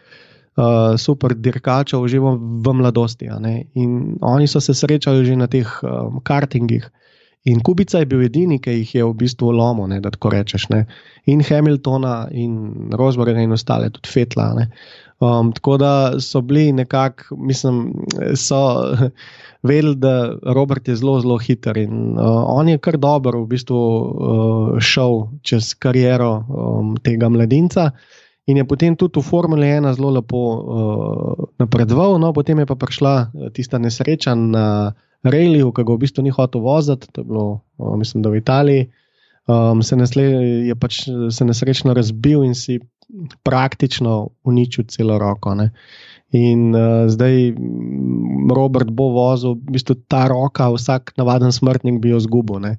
Uh, super dirkačev, že v mladosti. In oni so se srečali že na teh um, kartingih. In Kubica je bil edini, ki jih je v bistvu lomil, da tako rečeš. Ne? In Hamiltona, in Rosberga, in ostale, tudi Fetla. Um, tako da so bili nekako, mislim, so [LAUGHS] vedeli, da Robert je zelo, zelo hiter in uh, on je kar dobro v bistvu uh, šel čez kariero um, tega mladinca. In je potem tudi v Formuli 1 zelo lepo uh, napredoval, no, potem je pa prišla tista nesreča na uh, Rejliju, ki ga v bistvu ni hotel voziti, to je bilo, mislim, da v Italiji, um, se nesle, je pač se nesrečno razbil in si praktično uničil celo roko. Ne. In uh, zdaj Robert bo vozil, v bistvu ta roka, vsak navaden smrtnik bi jo zgubil. Ne.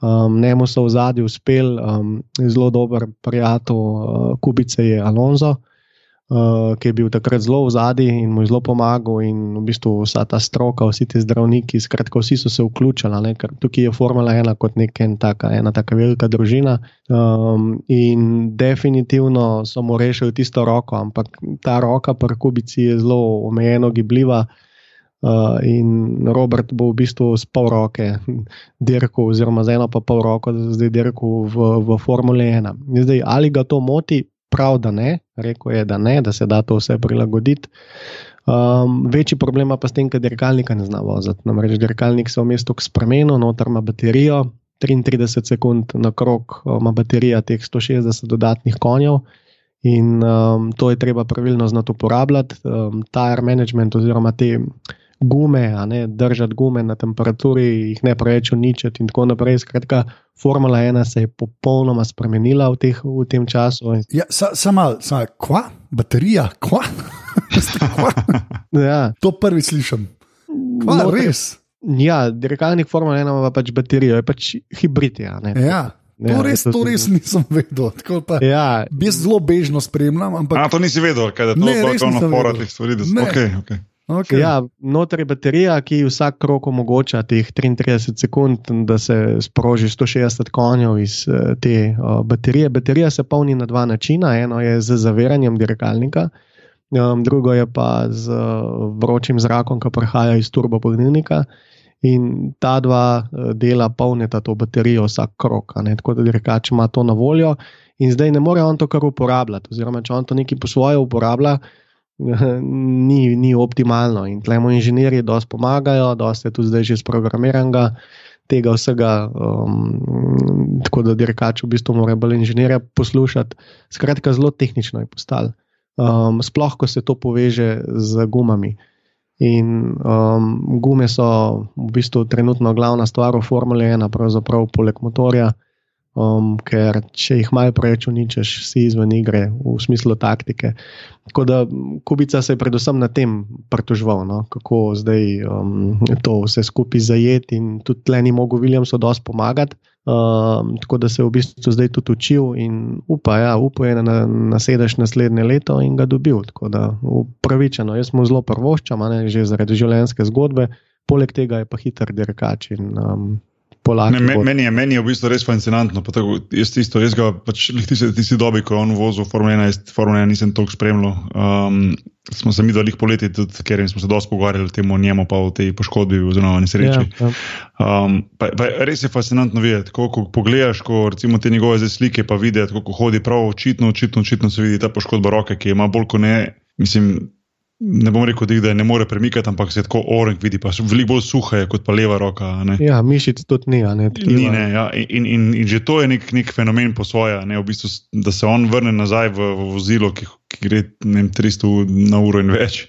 Um, Nemo so v zadnji uspel, um, zelo dober prijatelj uh, Kubice je Alonso. Uh, ki je bil takrat zelo v zadnji in mu je zelo pomagal, in v bistvu vsa ta stroka, vsi ti zdravniki, skratka, vsi so se vključili, ne, ker tukaj je Formula 1 kot neka taka, ena taka velika družina. Um, in definitivno so mu rešili tisto roko, ampak ta roka pri Kubici je zelo omejeno gibljiva. Uh, in Robert bo v bistvu s pol roke [LAUGHS] dirkal, oziroma z eno pa pol roko, zdaj dirkal v, v Formule 1. Zdaj, ali ga to moti, prav, da ne, rekel je, da ne, da se da to vse prilagoditi. Um, večji problem pa s tem, da dirkalnika ne zna voziti. Namreč dirkalnik se v mestu spremenil, noter ima baterijo, 33 sekund na krok, ima baterija teh 160 dodatnih konjev. In um, to je treba pravilno znati uporabljati. Um, air management, oziroma te gume, ne, držati gume na temperaturi, jih ne preveč uničiti in tako naprej. Skratka, Formula 1 se je popolnoma spremenila v, teh, v tem času. Ja, Samo, sa, kva, baterija, [LAUGHS] kva. ja. To prvi slišim. Kva, no, res. Ja, dirkalnik Formula 1 ima pač baterijo, je pač hibrid. Ja, ja. Ja, to, res, to res nisem vedel. Ja. Zelo bežno spremljam. Ampak... A, to nisi vedel, kaj je to? Ne, to je na forum teh stvari. Okay, okay. Okay. Ja, Notor je baterija, ki vsak krok omogoča teh 33 sekund, da se sproži 160 konjev iz uh, te uh, baterije. Baterija se polni na dva načina. Eno je z zaviranjem dirkalnika um, drugo je pa z vročim zrakom, ki prihaja iz turbopolnilnika. In ta dva dela polnita to baterijo vsak krok, tako da dirkač ima to na voljo. In zdaj ne more on to kar uporabljati, oziroma če on to neki po svoje uporablja, [LAUGHS] ni, ni optimalno. In tlemo inženirji dosti pomagajo, dosti je tudi zdaj že sprogramiranega tega vsega, um, tako da dirkač v bistvu mora bolj inženirja poslušati. Skratka, zelo tehnično je postalo. Um, sploh, ko se to poveže z gumami. In um, gume so v bistvu trenutno glavna stvar v Formuli 1, pravzaprav poleg motorja um, ker če jih malo preveč uničiš, si izven igre, v smislu taktike. Tako da Kubica se je predvsem na tem pritožval, no, kako zdaj um, to vse skupaj zajeti, in tudi tle ni mogel Williamsu dosti pomagati. Um, tako da se je v bistvu zdaj tudi učil in upa, ja, upa je na, nasedeš naslednje leto in ga dobil. Tako da upravičeno, jaz smo zelo prvoščama, že zaradi življenjske zgodbe, poleg tega je pa hiter dirkač in um, Ne, meni, je, meni je v bistvu res fascinantno. Tako, jaz tisto, jaz ga pač tisti, tisti dobi, ko je on vozil Formule 1, Formule 1 nisem toliko spremljal. Um, smo se mi dolih poleti, tudi ker smo se dosti pogovarjali o tem, o njemu, pa o tej poškodbi oziroma nesreči. Ja, ja. Um, pa, pa res je fascinantno videti, ko, ko pogledaš, ko recimo te njegove slike, pa vidiš, kako hodi prav očitno, očitno, očitno se vidi ta poškodba roke, ki ima bolj kot ne. Mislim, ne bom rekel, da ne more premikati, ampak se tako orang vidi, pa veliko bolj suhe kot pa leva roka. Ne. Ja, mišic tudi ni. Ne, ni ne, ja. in, in, in že to je nek, nek fenomen po svoje, v bistvu, da se on vrne nazaj v, v vozilo, ki, ki gre vem, 300 na uro in več.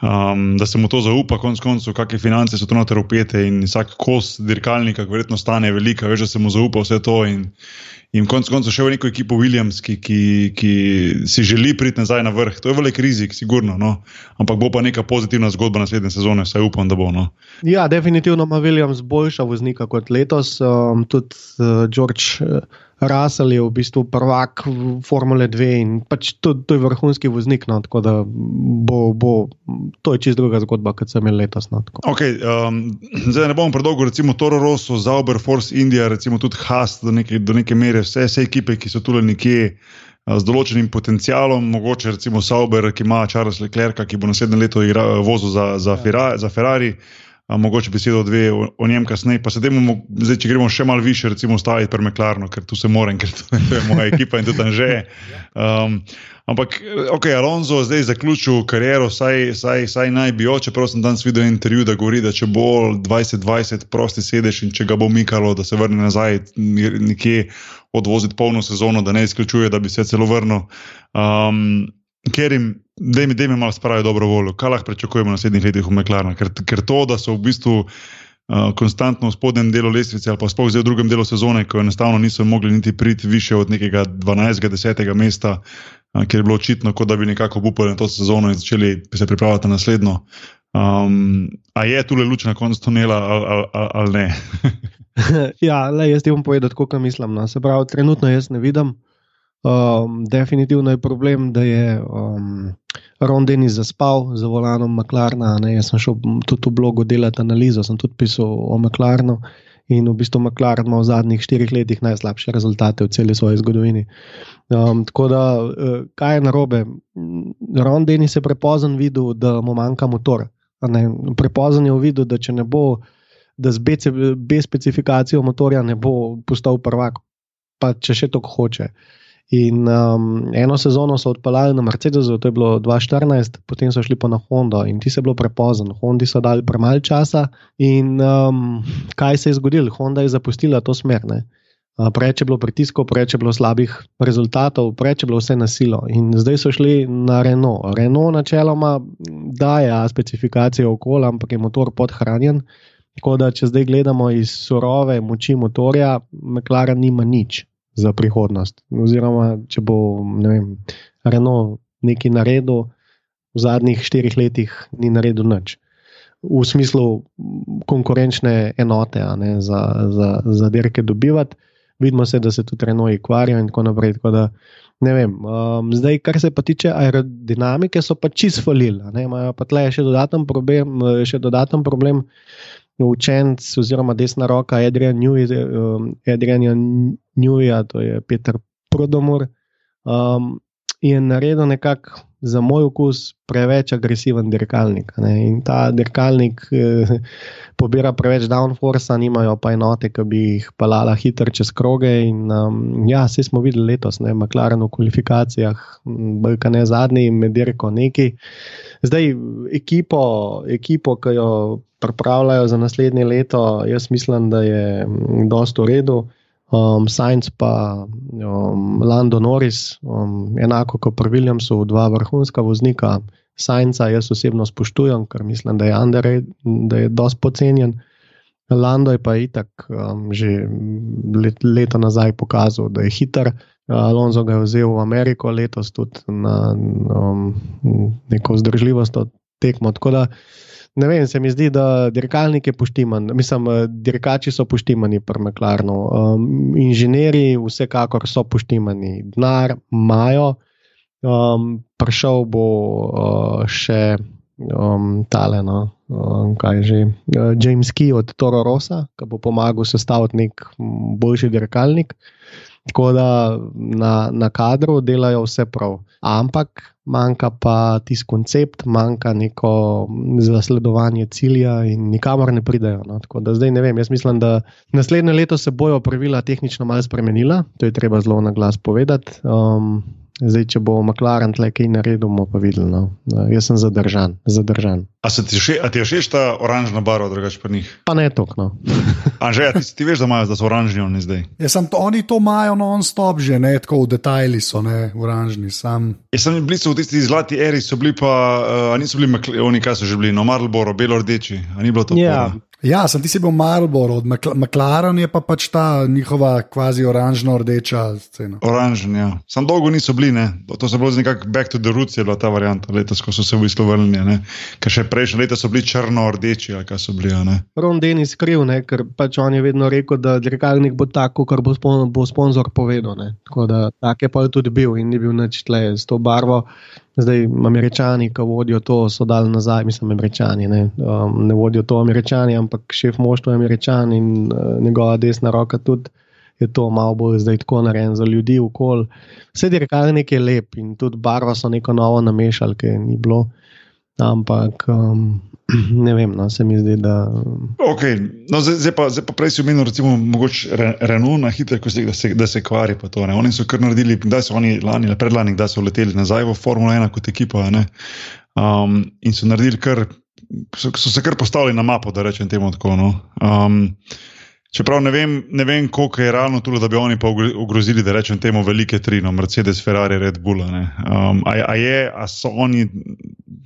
Um, da se mu to zaupa, konec koncev, kakšne finance so to noter upete in vsak kos dirkalnika, verjetno stane velika, veš, da se mu zaupa vse to. In, In konec koncev še v neko ekipo Williams, ki, ki, ki si želi priti nazaj na vrh. To je velik rizik, sigurno. No? Ampak bo pa neka pozitivna zgodba naslednje sezone, saj upam, da bo. No? Ja, definitivno ima Williams boljša voznika kot letos. Um, tudi uh, George. Uh, Russell je v bistvu prvak Formule 2 in pač to, to je vrhunski voznik. No, tako da bo, bo to je čist druga zgodba, kot sem imel letos. No, okay, um, [CLEARS THROAT] zdaj ne bomo predolgo, recimo Toro Rosso, Zauber, Force India, recimo tudi Haas do neke, do neke mere, vse, vse ekipe, ki so tu nekje. Z določenim potencialom, mogoče recimo Sauber, ki ima Charles Leclerc, ki bo naslednje leto vozil za, za, ja. za Ferrari mogoče besedo dve o, o njem kasneje. Pa se temu, zdaj, če gremo še malo više, recimo, staviti pri Meklarnu, ker tu se moram, ker to je moja ekipa in tudi že. Um, ampak, ok, Alonso zdaj zaključil kariero, saj, saj, saj naj bi čeprav sem danes videl intervju, da govori, da če bo 2020 prosti sedež in če ga bo mikalo, da se vrne nazaj nekje odvoziti polno sezono, da ne izključuje, da bi se celo vrnil. Um, ker jim, da jim, jim malo spravijo dobro voljo, kaj lahko pričakujemo v naslednjih letih v Meklarnu. Ker, ker to, da so v bistvu uh, konstantno v spodnjem delu lestvice ali pa sploh zdaj v drugem delu sezone, ko enostavno niso mogli niti priti više od nekega 12. 10. mesta, uh, ker je bilo očitno, kot da bi nekako upali na to sezono in začeli se pripravljati na naslednjo. Um, a je tu le luč na koncu tunela ali, ali, ali, ali ne? [LAUGHS] [LAUGHS] ja, le jaz ti bom povedal, kako mislim. No. Se pravi, trenutno jaz ne vidim. Um, definitivno je problem, da je um, Rondeni zaspal za volanom Maklarna. Ne? Jaz sem šel tudi v blogu delati analizo, sem tudi pisal o Maklarnu. In v bistvu Maklarn ima v zadnjih štirih letih najslabše rezultate v celi svoji zgodovini. Um, tako da, uh, kaj je narobe? Rondeni se je prepozen videl, da mu manjka motor. Prepozen je videl, da če ne bo, da brez specifikacije motorja ne bo postal prvak, pa če še to hoče. In um, eno sezono so odpeljali na Mercedesu, to je bilo 2014, potem so šli pa na Honda in ti se je bilo prepozno. Hondi so dali premalo časa in um, kaj se je zgodilo? Honda je zapustila to smer. Ne? Preveč je bilo pritiskov, preveč je bilo slabih rezultatov, preveč je bilo vse na silo. In zdaj so šli na Renault. Renault načeloma daje specifikacije okolja, ampak je motor podhranjen. Tako da, če zdaj gledamo iz surove moči motorja, McLaren nima nič za prihodnost. Oziroma, če bo ne vem, Renault nekaj naredil, v zadnjih štirih letih ni naredil nič. V smislu konkurenčne enote ne, za, za, za dirke dobivati, vidimo se, da se tudi Renault ukvarja in tako naprej. Tako da, vem, um, zdaj, kar se pa tiče aerodinamike, so pa čist falili. Imajo pa tle še dodaten problem. Še dodaten problem učenc, oziroma desna roka Adrian Newja, to je Peter Prodomor. Um, je naredil nekako za moj okus preveč agresiven dirkalnik. Ne? In ta dirkalnik eh, pobira preveč downforce, nimajo pa enote, ki bi jih palala hitro čez kroge. In, um, ja, vse smo videli letos, ne McLaren v kvalifikacijah, brka ne zadnji, med dirko neki. Zdaj, ekipo, ekipo ki jo pripravljajo za naslednje leto, jaz mislim, da je dosto v redu um, Sainz pa um, Lando Norris, um, enako kot pri Williamsu, dva vrhunska voznika. Sainza jaz osebno spoštujem, ker mislim, da je Andrej, da je dosti pocenjen. Lando je pa itak um, že let, leto nazaj pokazal, da je hiter. Alonso ga je vzel v Ameriko letos tudi na um, neko zdržljivost tekmo. Tako da ne vem, se mi zdi, da dirkalnik je poštiman, mislim, eh, dirkači so poštimani pri Meklarnu, um, inženirji vsekakor so poštimani, denar imajo, um, prišel bo uh, še um, tale, no, um, kaj že, uh, James Key od Toro Rosa, ki bo pomagal sestaviti nek boljši dirkalnik. Tako da na, na kadru delajo vse prav. Ampak manjka pa tisti koncept, manjka neko zasledovanje cilja in nikamor ne pridejo. No. Tako da zdaj ne vem. Jaz mislim, da naslednje leto se bojo pravila tehnično malo spremenila, to je treba zelo na glas povedati. Um, Zdaj, če bo McLaren tle kaj naredil, bomo pa videli. No. Jaz sem zadržan. zadržan. A, ti še, a ti je všeč ta oranžna barva, drugače pa njih? Pa ne tok. No. [LAUGHS] Anže, ti, ti veš, da, imajo, da so oranžni oni zdaj. Ja, sem, to, oni to imajo non-stop že, ne tako v detajli so ne, oranžni. Sam. Jaz sem bil v tisti zlati eri, so bili pa, uh, niso bili, oni kaj so že bili, no, Marlboro, belo-rdeči. Ni bilo to. Ja. Pora. Ja, sem ti si bil Marlboro, od McLaren je pa pač ta njihova kvazi oranžno-rdeča scena. Oranžen, ja. Sam dolgo niso bili, ne. To so bilo nekako back to the roots, je bila ta varianta letos, ko so se v bistvu vrnili. Ker še prejšnje leto so bili črno-rdeči, ali kaj so bili. Ron Denis kriv, ne? ker pač on je vedno rekel, da dirkalnik bo tako, kar bo, spon bo sponzor povedal. Ne? Tako da tak je pa tudi bil in ni bil nič tle s to barvo. Zdaj, američani, ki vodijo to, so dali nazaj, mislim, američani. Ne, um, ne vodijo to američani, ampak šef moštva je američan in uh, njegova desna roka tudi je to malo bolj zdaj tako narejeno za ljudi v kol. Vse je lep in tudi barvo so neko novo namešali, ki ni bilo. Ampak um, [CLEARS THROAT] ne vem, no, se mi zdi, da. Okay. No, zdaj, zdaj, pa, zdaj pa prej si omenil, recimo, re, Renault na hitro, da se, da se kvari. To, oni so kar naredili, da so oni lani, predlani, da so leteli nazaj v Formula 1 kot ekipa. Um, in so naredili kar, so, so se kar postavili na mapo, da rečem temu tako. No. Um, Čeprav ne vem, ne vem koliko je realno tudi, da bi oni pa ogrozili, da rečem temu, velike tri, no, Mercedes, Ferrari, Red Bull. Um, a, a je, a so oni,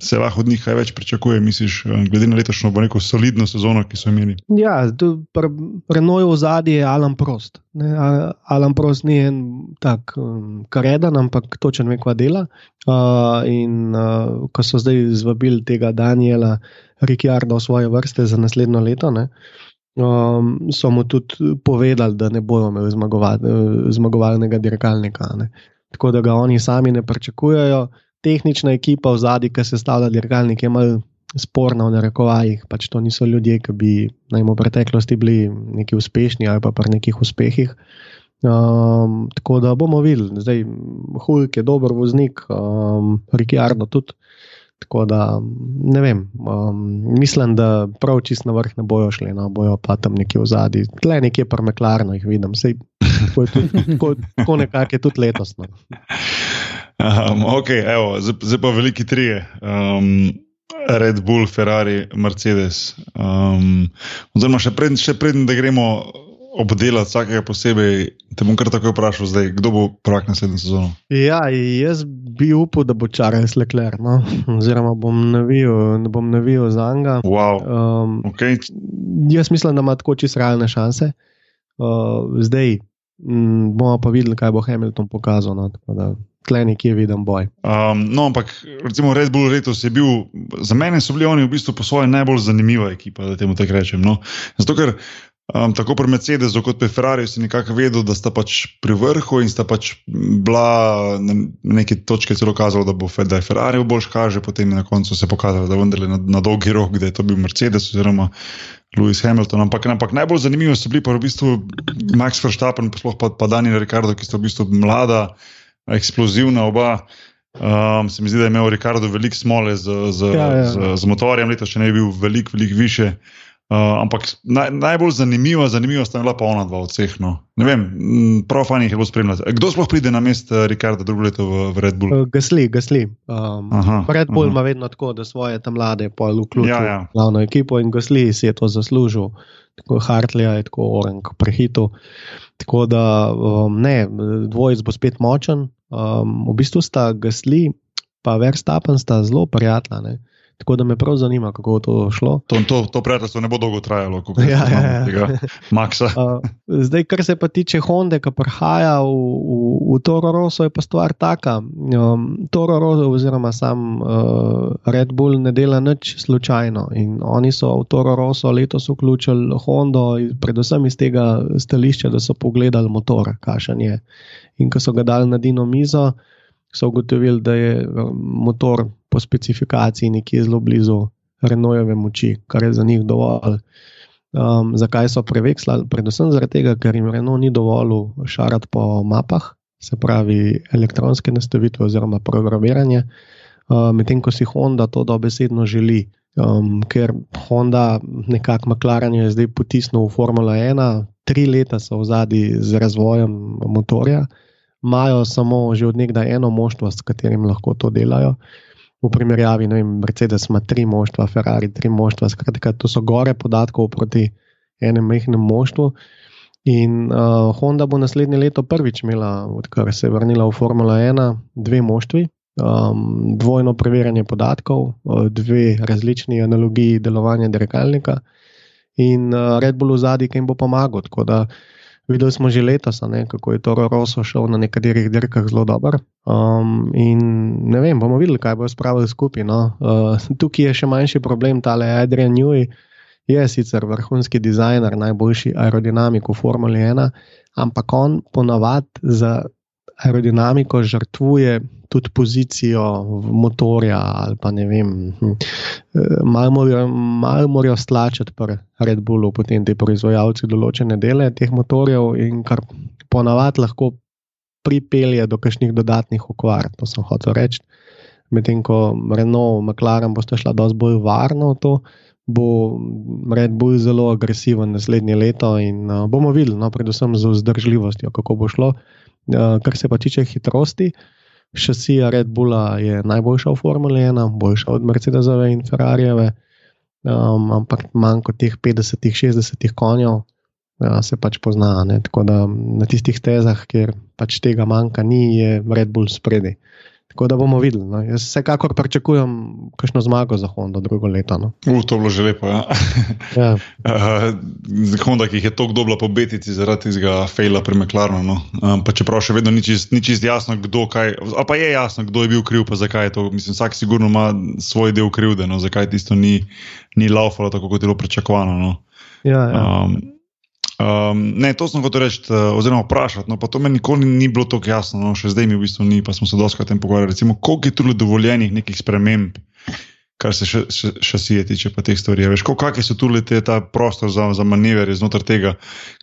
se lahko od njih kaj več pričakuje, misliš, um, glede na letošnjo, bo neko solidno sezono, ki so imeli? Ja, prenojo v zadnji je Alan Prost. Ne, Alan Prost ni en tak um, karedan, ampak točen ve, kva dela. Uh, in uh, ko so zdaj zvabili tega Daniela Ricciarda v svoje vrste za naslednjo leto. Ne, um, so mu tudi povedali, da ne bodo imeli zmagovalnega dirkalnika. Ne. Tako da ga oni sami ne pričakujejo. Tehnična ekipa v zadnji, ki se stavlja dirkalnik, je malo sporna v narekovajih. Pač to niso ljudje, ki bi najmo v preteklosti bili neki uspešni ali pa pri nekih uspehih. Um, tako da bomo videli, zdaj Hulk je dober voznik, um, Ricciardo tudi. Tako da ne vem, um, mislim, da prav čist na vrh ne bojo šli, no, bojo pa tam nekje v zadnji, tle nekje pa meklarno jih vidim, Sej, tako, nekako je tudi letos. No. Um, ok, evo, zdaj pa veliki trije. Um, Red Bull, Ferrari, Mercedes. Um, oziroma, še predtem, pred, da gremo obdelati vsakega posebej. Te bom kar tako vprašal, zdaj, kdo bo prvak naslednjo sezono. Ja, jaz bi upal, da bo Charles Leclerc, no? oziroma bom navijal, ne bom navijal za Anga. Wow. Um, okay. Jaz mislim, da ima tako čisto realne šanse. Uh, zdaj m, bomo pa videli, kaj bo Hamilton pokazal. No? Tle nekje vidim boj. Um, no, ampak recimo Red Bull letos je bil, za mene so bili oni v bistvu po svoje najbolj zanimiva ekipa, da temu tako rečem. No? Zato, ker Um, tako pri Mercedesu kot pri Ferrari si nekako vedel, da sta pač pri vrhu in sta pač bila na neki točki celo kazala, da bo da Ferrari boljš kaže, potem je na koncu se pokazalo, da vendarle na, na dolgi rok, da je to bil Mercedes oziroma Lewis Hamilton. Ampak, ampak najbolj zanimivo so bili pa v bistvu Max Verstappen, sploh pa, pa Daniel Ricardo, ki sta v bistvu mlada. eksplozivna oba. Um, se mi zdi, da je imel Ricardo veliko smole z, z, ja, ja. z, z motorjem, letos še ne bi bil veliko, veliko više. Uh, ampak naj, najbolj zanimiva, zanimiva sta bila pa ona dva od vseh. No. Ne vem, prav fajn jih je bilo spremljati. Kdo sploh pride na mesto Ricarda drugo leto v, v Red Bull? Uh, gasli, gasli. Um, aha, Red Bull aha. ima vedno tako, da svoje tam mlade pol vključi ja, ja. v glavno ekipo in gasli si je to zaslužil. Tako Hartley je tako oren, prehitu. Tako da um, ne, dvojc bo spet močen. Um, v bistvu sta gasli, pa Verstappen sta zelo prijatelja. Tako da me prav zanima, kako bo to šlo. To, to, to prijateljstvo ne bo dolgo trajalo, kot je ja, ja, ja. tega Maxa. uh, [LAUGHS] zdaj, kar se pa tiče Honda, ki prihaja v, v, v Toro Rosso, je pa stvar taka. Um, Toro Rosso, oziroma sam uh, Red Bull, ne dela nič slučajno. In oni so v Toro Rosso letos vključili Honda, predvsem iz tega stališča, da so pogledali motor, kašen je. In ko so ga dali na Dino Mizo, so ugotovili, da je motor po specifikaciji nekje zelo blizu Renaultove moči, kar je za njih dovolj. Um, zakaj so prevekslali? Predvsem zato, ker jim Renault ni dovolil šarati po mapah, se pravi elektronske nastavitve oziroma programiranje, uh, medtem ko si Honda to dobesedno želi. Um, ker Honda, nekako McLaren, je zdaj potisnil v Formula 1, tri leta so v zadnji z razvojem motorja, imajo samo že od nekdaj eno moštvo, s katerim lahko to delajo v primerjavi, ne vem, Mercedes ima tri moštva, Ferrari tri moštva, skratka, to so gore podatkov proti enem majhnem moštvu. In uh, Honda bo naslednje leto prvič imela, odkar se je vrnila v Formula 1, dve moštvi, um, dvojno preverjanje podatkov, uh, dve različni analogiji delovanja dirkalnika in uh, Red Bull v zadnji, ki jim bo pomagal. Tako da uh, Videli smo že letos, ne, kako je Toro Rosso šel na nekaterih dirkah zelo dobro. Um, in ne vem, bomo videli, kaj bo spravili skupaj. No. Uh, [LAUGHS] tukaj je še manjši problem, tale Adrian Newey je sicer vrhunski dizajner, najboljši aerodinamik v Formuli 1, ampak on ponavadi za aerodinamiko žrtvuje tudi pozicijo motorja ali pa ne vem. Hm, eh, malo morajo, mal slačati pri Red Bullu, potem ti proizvajalci določene dele teh motorjev in kar ponavadi lahko pripelje do kakšnih dodatnih okvar. To sem hotel reči. Medtem ko Renault, McLaren boste šla dosti bolj varno v to. Bo Red Bull zelo agresiven naslednje leto, in uh, bomo videli, no, predvsem z vzdržljivostjo, kako bo šlo. Uh, kar se pa tiče hitrosti, uh, šasija Red Bulla je najboljša v Formuli 1, boljša od Mercedesove in Ferrarijeve, um, ampak manj kot teh 50-60 konjev ja, se pač pozna. Ne? Tako da na tistih tezah, kjer pač tega manjka, ni, je Red Bull spredi. Tako da bomo videli. No. Jaz vsekakor pričakujem kakšno zmago za Honda drugo leto. No. Uh, to je bilo že lepo. Ja. [LAUGHS] ja. uh, Honda, ki jih je tako dobro pobediti zaradi tega fejla pri McLarenu. No. Um, čeprav še vedno ni čist, ni čist jasno, kdo kaj. Ali pa je jasno, kdo je bil kriv, pa zakaj je to. Mislim, vsak sigurno ima svoj del krivde, no, zakaj tisto ni, ni laufalo tako, kot je bilo pričakovano. No. Ja, ja. Um, Um, ne, to sem hotel reči, uh, oziroma vprašati. No, to meni nikoli ni bilo tako jasno, no, še zdaj mi v bistvu ni, pa smo se o tem pogovarjali. Recimo, koliko je tu dovoljenih nekih sprememb, kar se šasije tiče pa teh stvari. Veš, kakšne so tu te ta prostor za, za manevre znotraj tega,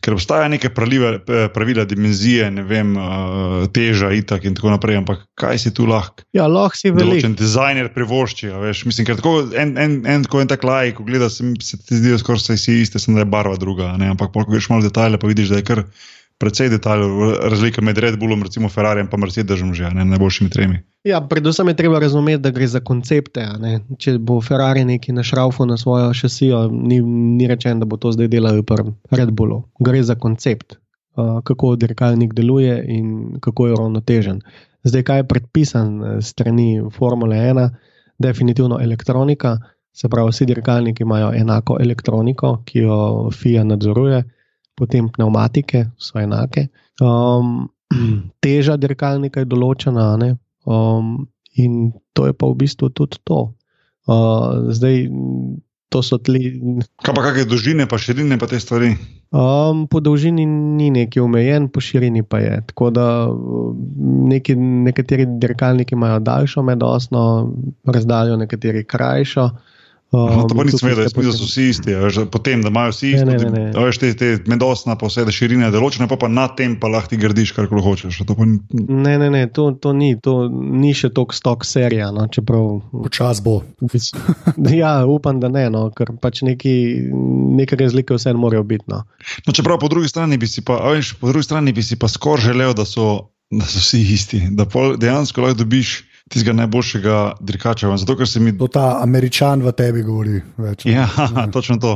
ker obstaja neke pravila, pravila dimenzije, ne vem, uh, teža itak in tako naprej, ampak kaj si tu lahko? Ja, lahko si velik. Določen dizajner privošči, veš, mislim, ker tako en, en, en, en, en tak lajk, ko gledaš, se ti zdijo skoraj vsi iste, samo da je barva druga, ne? ampak ko greš malo detajle, pa vidiš, da je kar precej detajlov, razlika med Red Bullom, recimo Ferrari in Mercedesom, že ne, najboljšimi tremi. Ja, predvsem je treba razumeti, da gre za koncepte. Če bo Ferrari neki našraufal na svojo šasijo, ni, ni rečeno, da bo to zdaj delal pri Red Bullu. Gre za koncept, uh, kako dirkalnik deluje in kako je ravnotežen. Zdaj, kaj je predpisan eh, strani Formule 1, definitivno elektronika. Se pravi, vsi dirkalniki imajo enako elektroniko, ki jo FIA nadzoruje potem pneumatike so enake. Um, [CLEARS THROAT] teža dirkalnika je določena, um, in to je pa v bistvu tudi to. Uh, zdaj, to so tli. Kaj pa kakšne dolžine, pa širine, pa te stvari? Um, po dolžini ni neki omejen, po širini pa je. Tako da neki, nekateri dirkalniki imajo daljšo medosno razdaljo, nekateri krajšo. Um, to pa ni smelo, da so vsi isti, veš, potem, da imajo vsi isti. Ne, ne, ne. Veš, te, te medosna, pa vse te širine, določene, pa, pa na tem pa lahko ti gradiš, kar hočeš. Ni... Ne, ne, ne, to, to ni, to ni še tok stok serija. No, čeprav... Počas bo. [LAUGHS] ja, upam, da ne, no, ker pač neki, neke razlike vse morajo biti. No. No, čeprav po drugi strani bi si pa, veš, po drugi strani bi si pa skoraj želel, da so, da so vsi isti, da dejansko lahko dobiš tistega najboljšega dirkača. Zato, ker se mi. To ta američan v tebi govori. Več, ja, [LAUGHS] ja, točno to.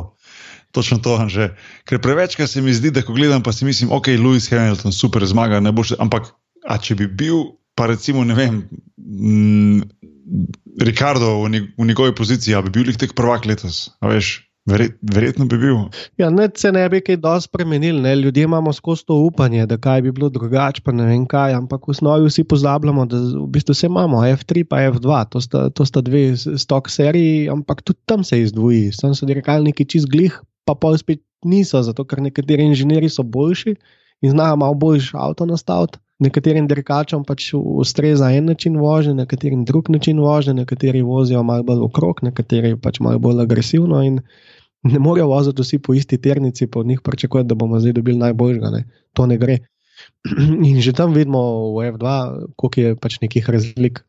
Točno to, že. Ker prevečkrat se mi zdi, da ko gledam, pa si mislim, ok, Lewis Hamilton, super zmaga, najboljši. Ampak, a če bi bil, pa recimo, ne vem, mm, Ricardo v, v njegovi poziciji, bi bil jih tek prvak letos, veš. Verjet, verjetno bi bil. Ja, ne, se ne bi kaj dosti spremenili. Ne. Ljudje imamo skozi to upanje, da kaj bi bilo drugače, pa ne vem kaj. Ampak v osnovi vsi pozabljamo, da v bistvu vse imamo, F3 pa F2, to sta, to sta dve stok seriji, ampak tudi tam se izdvoji. Sam so dirkalniki čist glih, pa pol spet niso, zato ker nekateri inženirji so boljši in znajo malo boljši avto nastaviti. Nekaterim dirkačem pač ustreza en način vožnje, nekaterim drug način vožnje, nekateri vozijo malo bolj okrog, nekateri pač malo bolj agresivno. In, ne morejo voziti vsi po isti ternici, pa od njih pričakujemo, da bomo zdaj dobili najboljšega. Ne? To ne gre. [CLEARS THROAT] In že tam vidimo v F2, koliko je pač nekih razlik.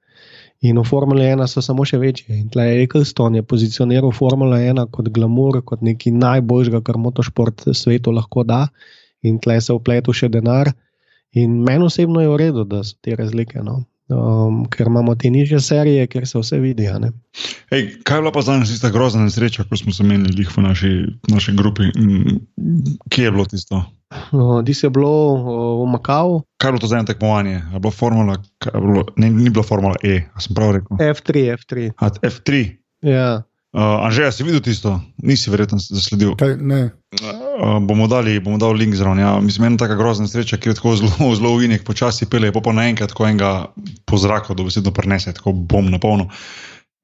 In v Formuli 1 so samo še večje. In tle je Eccleston je pozicioniral Formula 1 kot glamour, kot nekaj najboljšega, kar motošport svetu lahko da. In tle se vpletu še denar. In meni osebno je v redu, da so te razlike. No um, ker imamo te nižje serije, ker se vse vidi. Ej, kaj je bila pa za nas tista grozna nesreča, ko smo se menili v naši, naši grupi? Kje je bilo tisto? Di se je bilo v Makau. Kaj je bilo to za eno tekmovanje? Bilo formula, bilo, ne, ni bilo Formula E, sem prav rekel. F3, F3. A, F3. Ja. Uh, Anže, si videl tisto? Nisi verjetno zasledil. Kaj, ne. Uh, bomo, dali, bomo dali link zraven. Ja. Mislim, ena tako grozna sreča, ki je tako zelo, [LAUGHS] zelo uvinek, počasi pele, pa pa naenkrat tako enega po zraku, da besedno prenese, tako bom na polno.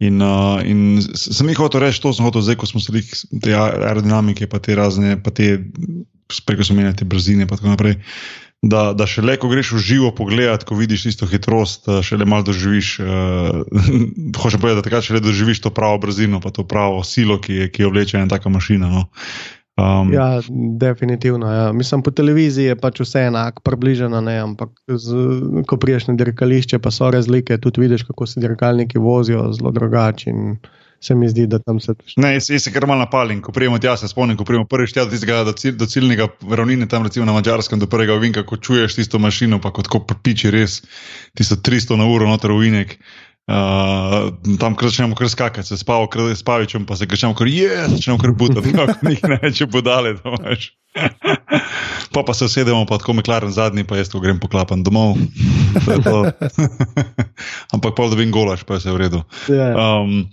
In, uh, in sem jih hotel reči, to sem hotel zdaj, ko smo se jih te aerodinamike, pa te razne, pa te preko so menjate brzine, pa tako naprej da, da še le, ko greš v živo pogled, ko vidiš isto hitrost, eh, še le malo doživiš. Uh, [LAUGHS] hočem povedati, da takrat še le doživiš to pravo brzino, pa to pravo silo, ki je, ki je vleče ena taka mašina. No. Um, ja, definitivno. Ja. Mislim, po televiziji je pač vse enako, približeno, ne, ampak z, ko priješ na dirkališče, pa so razlike, tudi vidiš, kako se dirkalniki vozijo zelo drugače se mi zdi, da tam se. Ne, jaz, jaz se kar malo napalim, ko prijemo tja, se spomnim, ko prijemo prvič tja do, tistega, do, cilj, do ciljnega ravnine, tam recimo na Mačarskem, do prvega vinka, ko čuješ tisto mašino, pa kot piči res, tisto 300 na uro noter v vinek. Uh, tam začnemo kar skakati, se spavo, spavičem, pa se začnemo kar je, začnemo kar butati, [LAUGHS] kako jih ne reče budale. pa pa se usedemo, pa tako meklaren zadnji, pa jaz to grem poklapan domov. [LAUGHS] Ampak pol dobim golaš, pa je vse v redu. Um,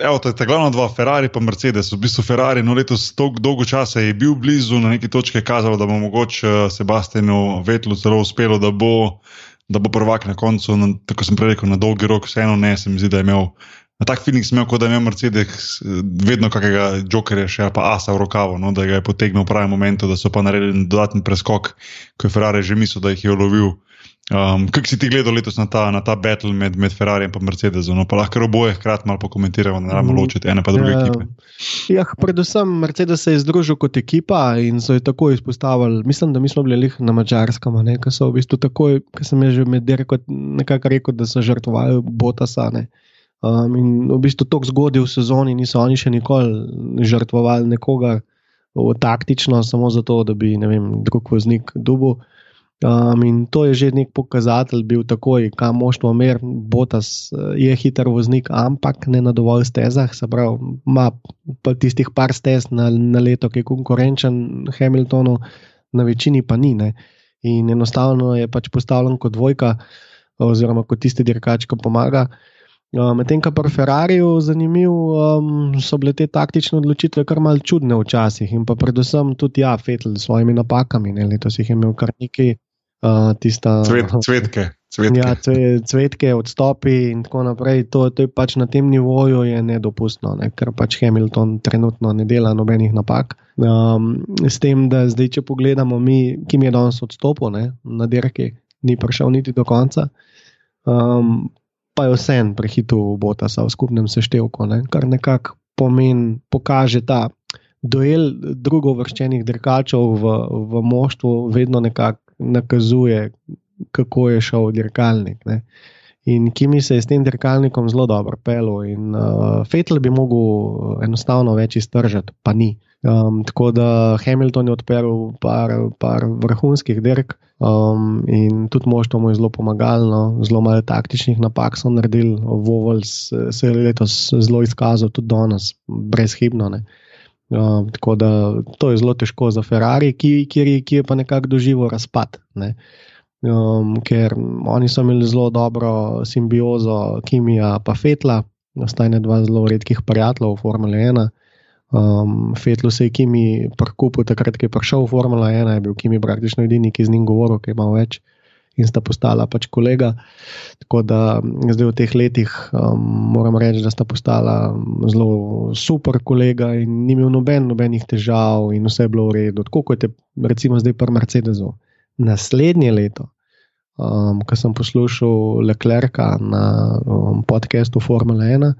evo, to je ta glavna dva, Ferrari in Mercedes. V bistvu Ferrari no letos dolgo časa je bil blizu, na neki točki je kazalo, da bo mogoče eh, Sebastianu Vetlu celo uspelo, da bo da bo prvak na koncu, na, tako sem prej rekel, na dolgi rok, vseeno ne, se mi zdi, da je imel. Na tak feeling sem imel, kot da je imel Mercedes vedno kakega jokerja, še pa asa v rokavu, no, da ga je potegnil v pravem momentu, da so pa naredili dodatni preskok, ko je Ferrari že mislil, da jih je ulovil. Um, Kaj si ti gledal letos na ta, na ta battle med, med Ferrari in Mercedesom? No, pa lahko oboje hkrati malo pokomentiramo, da ne moramo mhm. ločiti ene pa druge ja, ekipe. Ja, predvsem Mercedes se je združil kot ekipa in so jo tako izpostavili. Mislim, da mi smo bili na mačarskem, ki so v bistvu takoj, ki sem že med dirko nekako rekel, da so žrtvovali botasane. Um, in v bistvu tako zgodaj v sezoni niso oni še nikoli žrtvovali nekoga taktično, samo zato, da bi vem, drug voznik dubil. Um, in to je že nek pokazatelj, bil takoj, kam moštvo mer, Botas eh, je hiter voznik, ampak ne na dovolj stezah, se pravi, ima pa tistih par stez na, na leto, ki je konkurenčen Hamiltonu, na večini pa ni. Ne. In enostavno je pač postavljen kot dvojka, oziroma kot tisti dirkač, ki pomaga. Um, medtem, kar pri Ferrariju zanimiv, um, so bile te taktične odločitve kar mal čudne včasih in pa predvsem tudi ja, Fetel s svojimi napakami. Ne, letos jih je imel kar nekaj uh, tista, Cvet, cvetke. Cvetke. Ja, cvetke, odstopi in tako naprej. To, to je pač na tem nivoju nedopustno, ne? ker pač Hamilton trenutno ne dela nobenih napak. Um, s tem, da zdaj, če pogledamo, mi, ki je danes odstopil ne? na dirki, ni prišel niti do konca. Um, pa je vse en prehitil Botasa v skupnem seštevku, ne? kar nekako pomen, pokaže ta duel drugo vrščenih dirkačev v, v moštvu, vedno nekako nakazuje, kako je šel dirkalnik. Ne. In Kimi se je s tem dirkalnikom zelo dobro pel, in uh, Fetel bi mogel enostavno več iztržiti, pa ni. Um, tako da Hamilton je odprl par, par vrhunskih dirk um, in tudi moštvo mu je zelo pomagalno, zelo malo taktičnih napak so naredili. Vovels se je letos zelo izkazal, tudi danes, brezhibno. Um, tako da to je zelo težko za Ferrari, ki, ki, ki je pa nekako doživel razpad. Ne? Um, ker oni so imeli zelo dobro simbiozo, Kimija pa Fetla, ostajne dva zelo redkih prijateljev v Formule 1. Um, Fetlo se je Kimi prkupil, takrat, ko je prišel v Formula 1, je bil Kimi praktično edini, ki z njim govoril, ki ima več in sta postala pač kolega. Tako da zdaj v teh letih um, moram reči, da sta postala zelo super kolega in ni imel noben, nobenih težav in vse je bilo v redu. Tako kot je recimo zdaj pri Mercedesu. Naslednje leto, um, ko sem poslušal Leclerca na um, podkastu Formula 1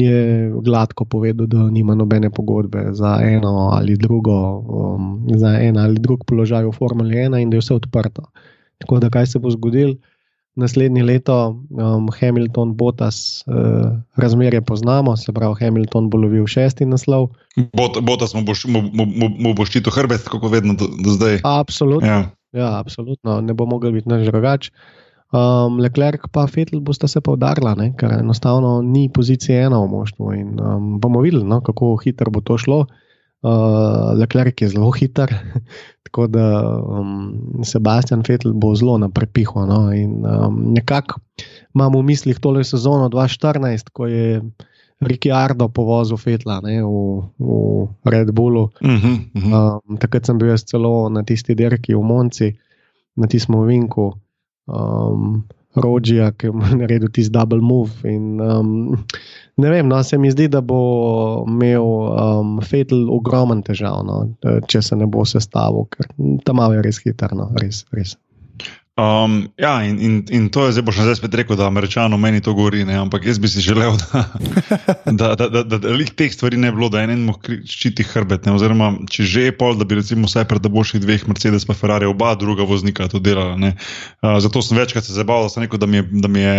je gladko povedal, da nima nobene pogodbe za eno ali drugo, um, za en ali drug položaj v Formuli 1 in da je vse odprto. Tako da, kaj se bo zgodilo naslednje leto, um, Hamilton, Botas, uh, razmerje poznamo, se pravi, Hamilton bo lovil šesti naslov. Bot, Botas mu boš, mu, mu, mu boš ti to hrbet, kako vedno do, do zdaj. Absolutno. Ja. Ja, absolutno, ne bo mogel biti nič drugače. Um, Leclerc pa Fettel bosta se poudarila, ker enostavno ni pozicije ena v moštvu. In um, bomo videli, no, kako hitro bo to šlo. Uh, Leclerc je zelo hiter, [LAUGHS] tako da um, Sebastian Fettel bo zelo na prepihu. No, in um, nekako imamo v mislih tole sezono 2014, ko je Ricciardo povozil Fettla ne, v, v Red Bullu. Uh -huh, uh -huh. um, takrat sem bil jaz celo na tisti dirki v Monci, na tistem Vinku um, Rodžija, ki je [LAUGHS] naredil tisti double move. In, um, ne vem, no, se mi zdi, da bo imel um, Fetel ogromen težav, no, če se ne bo sestavil, ker tam je res hitro, no, res. res. Um, ja, in, in, in to je zdaj, boš zdaj spet rekel, da američano meni to govori, ne? ampak jaz bi si želel, da, [LAUGHS] da, da, da, da, da teh stvari ne bi bilo, da en mu ščiti hrbet. Ne? Oziroma, če že je pol, da bi recimo vsaj pred boljših dveh Mercedes pa Ferrari oba druga voznika to delala. Uh, zato sem večkrat se zabavil, da, rekel, da, mi je, da mi je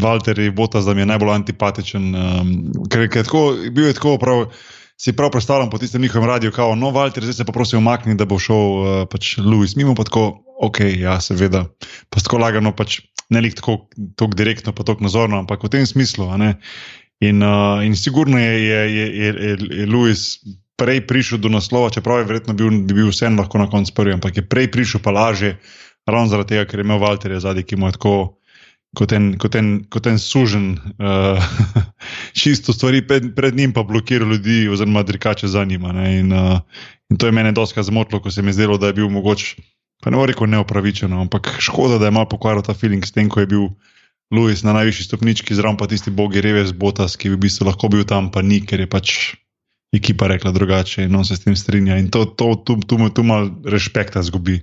Walter Botas, da mi je najbolj antipatičen. Um, ker, ker je tako, bil je tako prav. Si prav predstavljam po tistem njihovem radiju, kao, no, Walter, zdaj se pa prosim umakni, da bo šel uh, pač Louis mimo, pa tako, ok, ja, seveda, pa tako lagano, pač ne lik tako, tako direktno, pa tako nazorno, ampak v tem smislu. In, uh, in sigurno je, je, je, je, je, je Louis prej prišel do naslova, čeprav je verjetno bil, bi bil vseeno lahko na koncu prvi, ampak je prej prišel pa laže, ravno zaradi tega, ker je imel Walter zadnji, ki mu je tako. Kot en, kot en, kot en sužen, uh, [LAUGHS] čisto stvari pred, pred njim, pa blokira ljudi, oziroma drikače za njima. In, uh, in to je meni dosti zmotilo, ko se mi je zdelo, da je bil mogoče pa ne bo rekel neopravičeno, ampak škoda, da je malo pokvaril ta feeling s tem, ko je bil Louis na najvišji stopnički, zraven pa tisti bogi Reves Botas, ki bi v bistvu lahko bil tam, pa ni, ker je pač ekipa rekla drugače in on se s tem strinja. In to, to tu, tu, tu, tu malo respekta zgubi,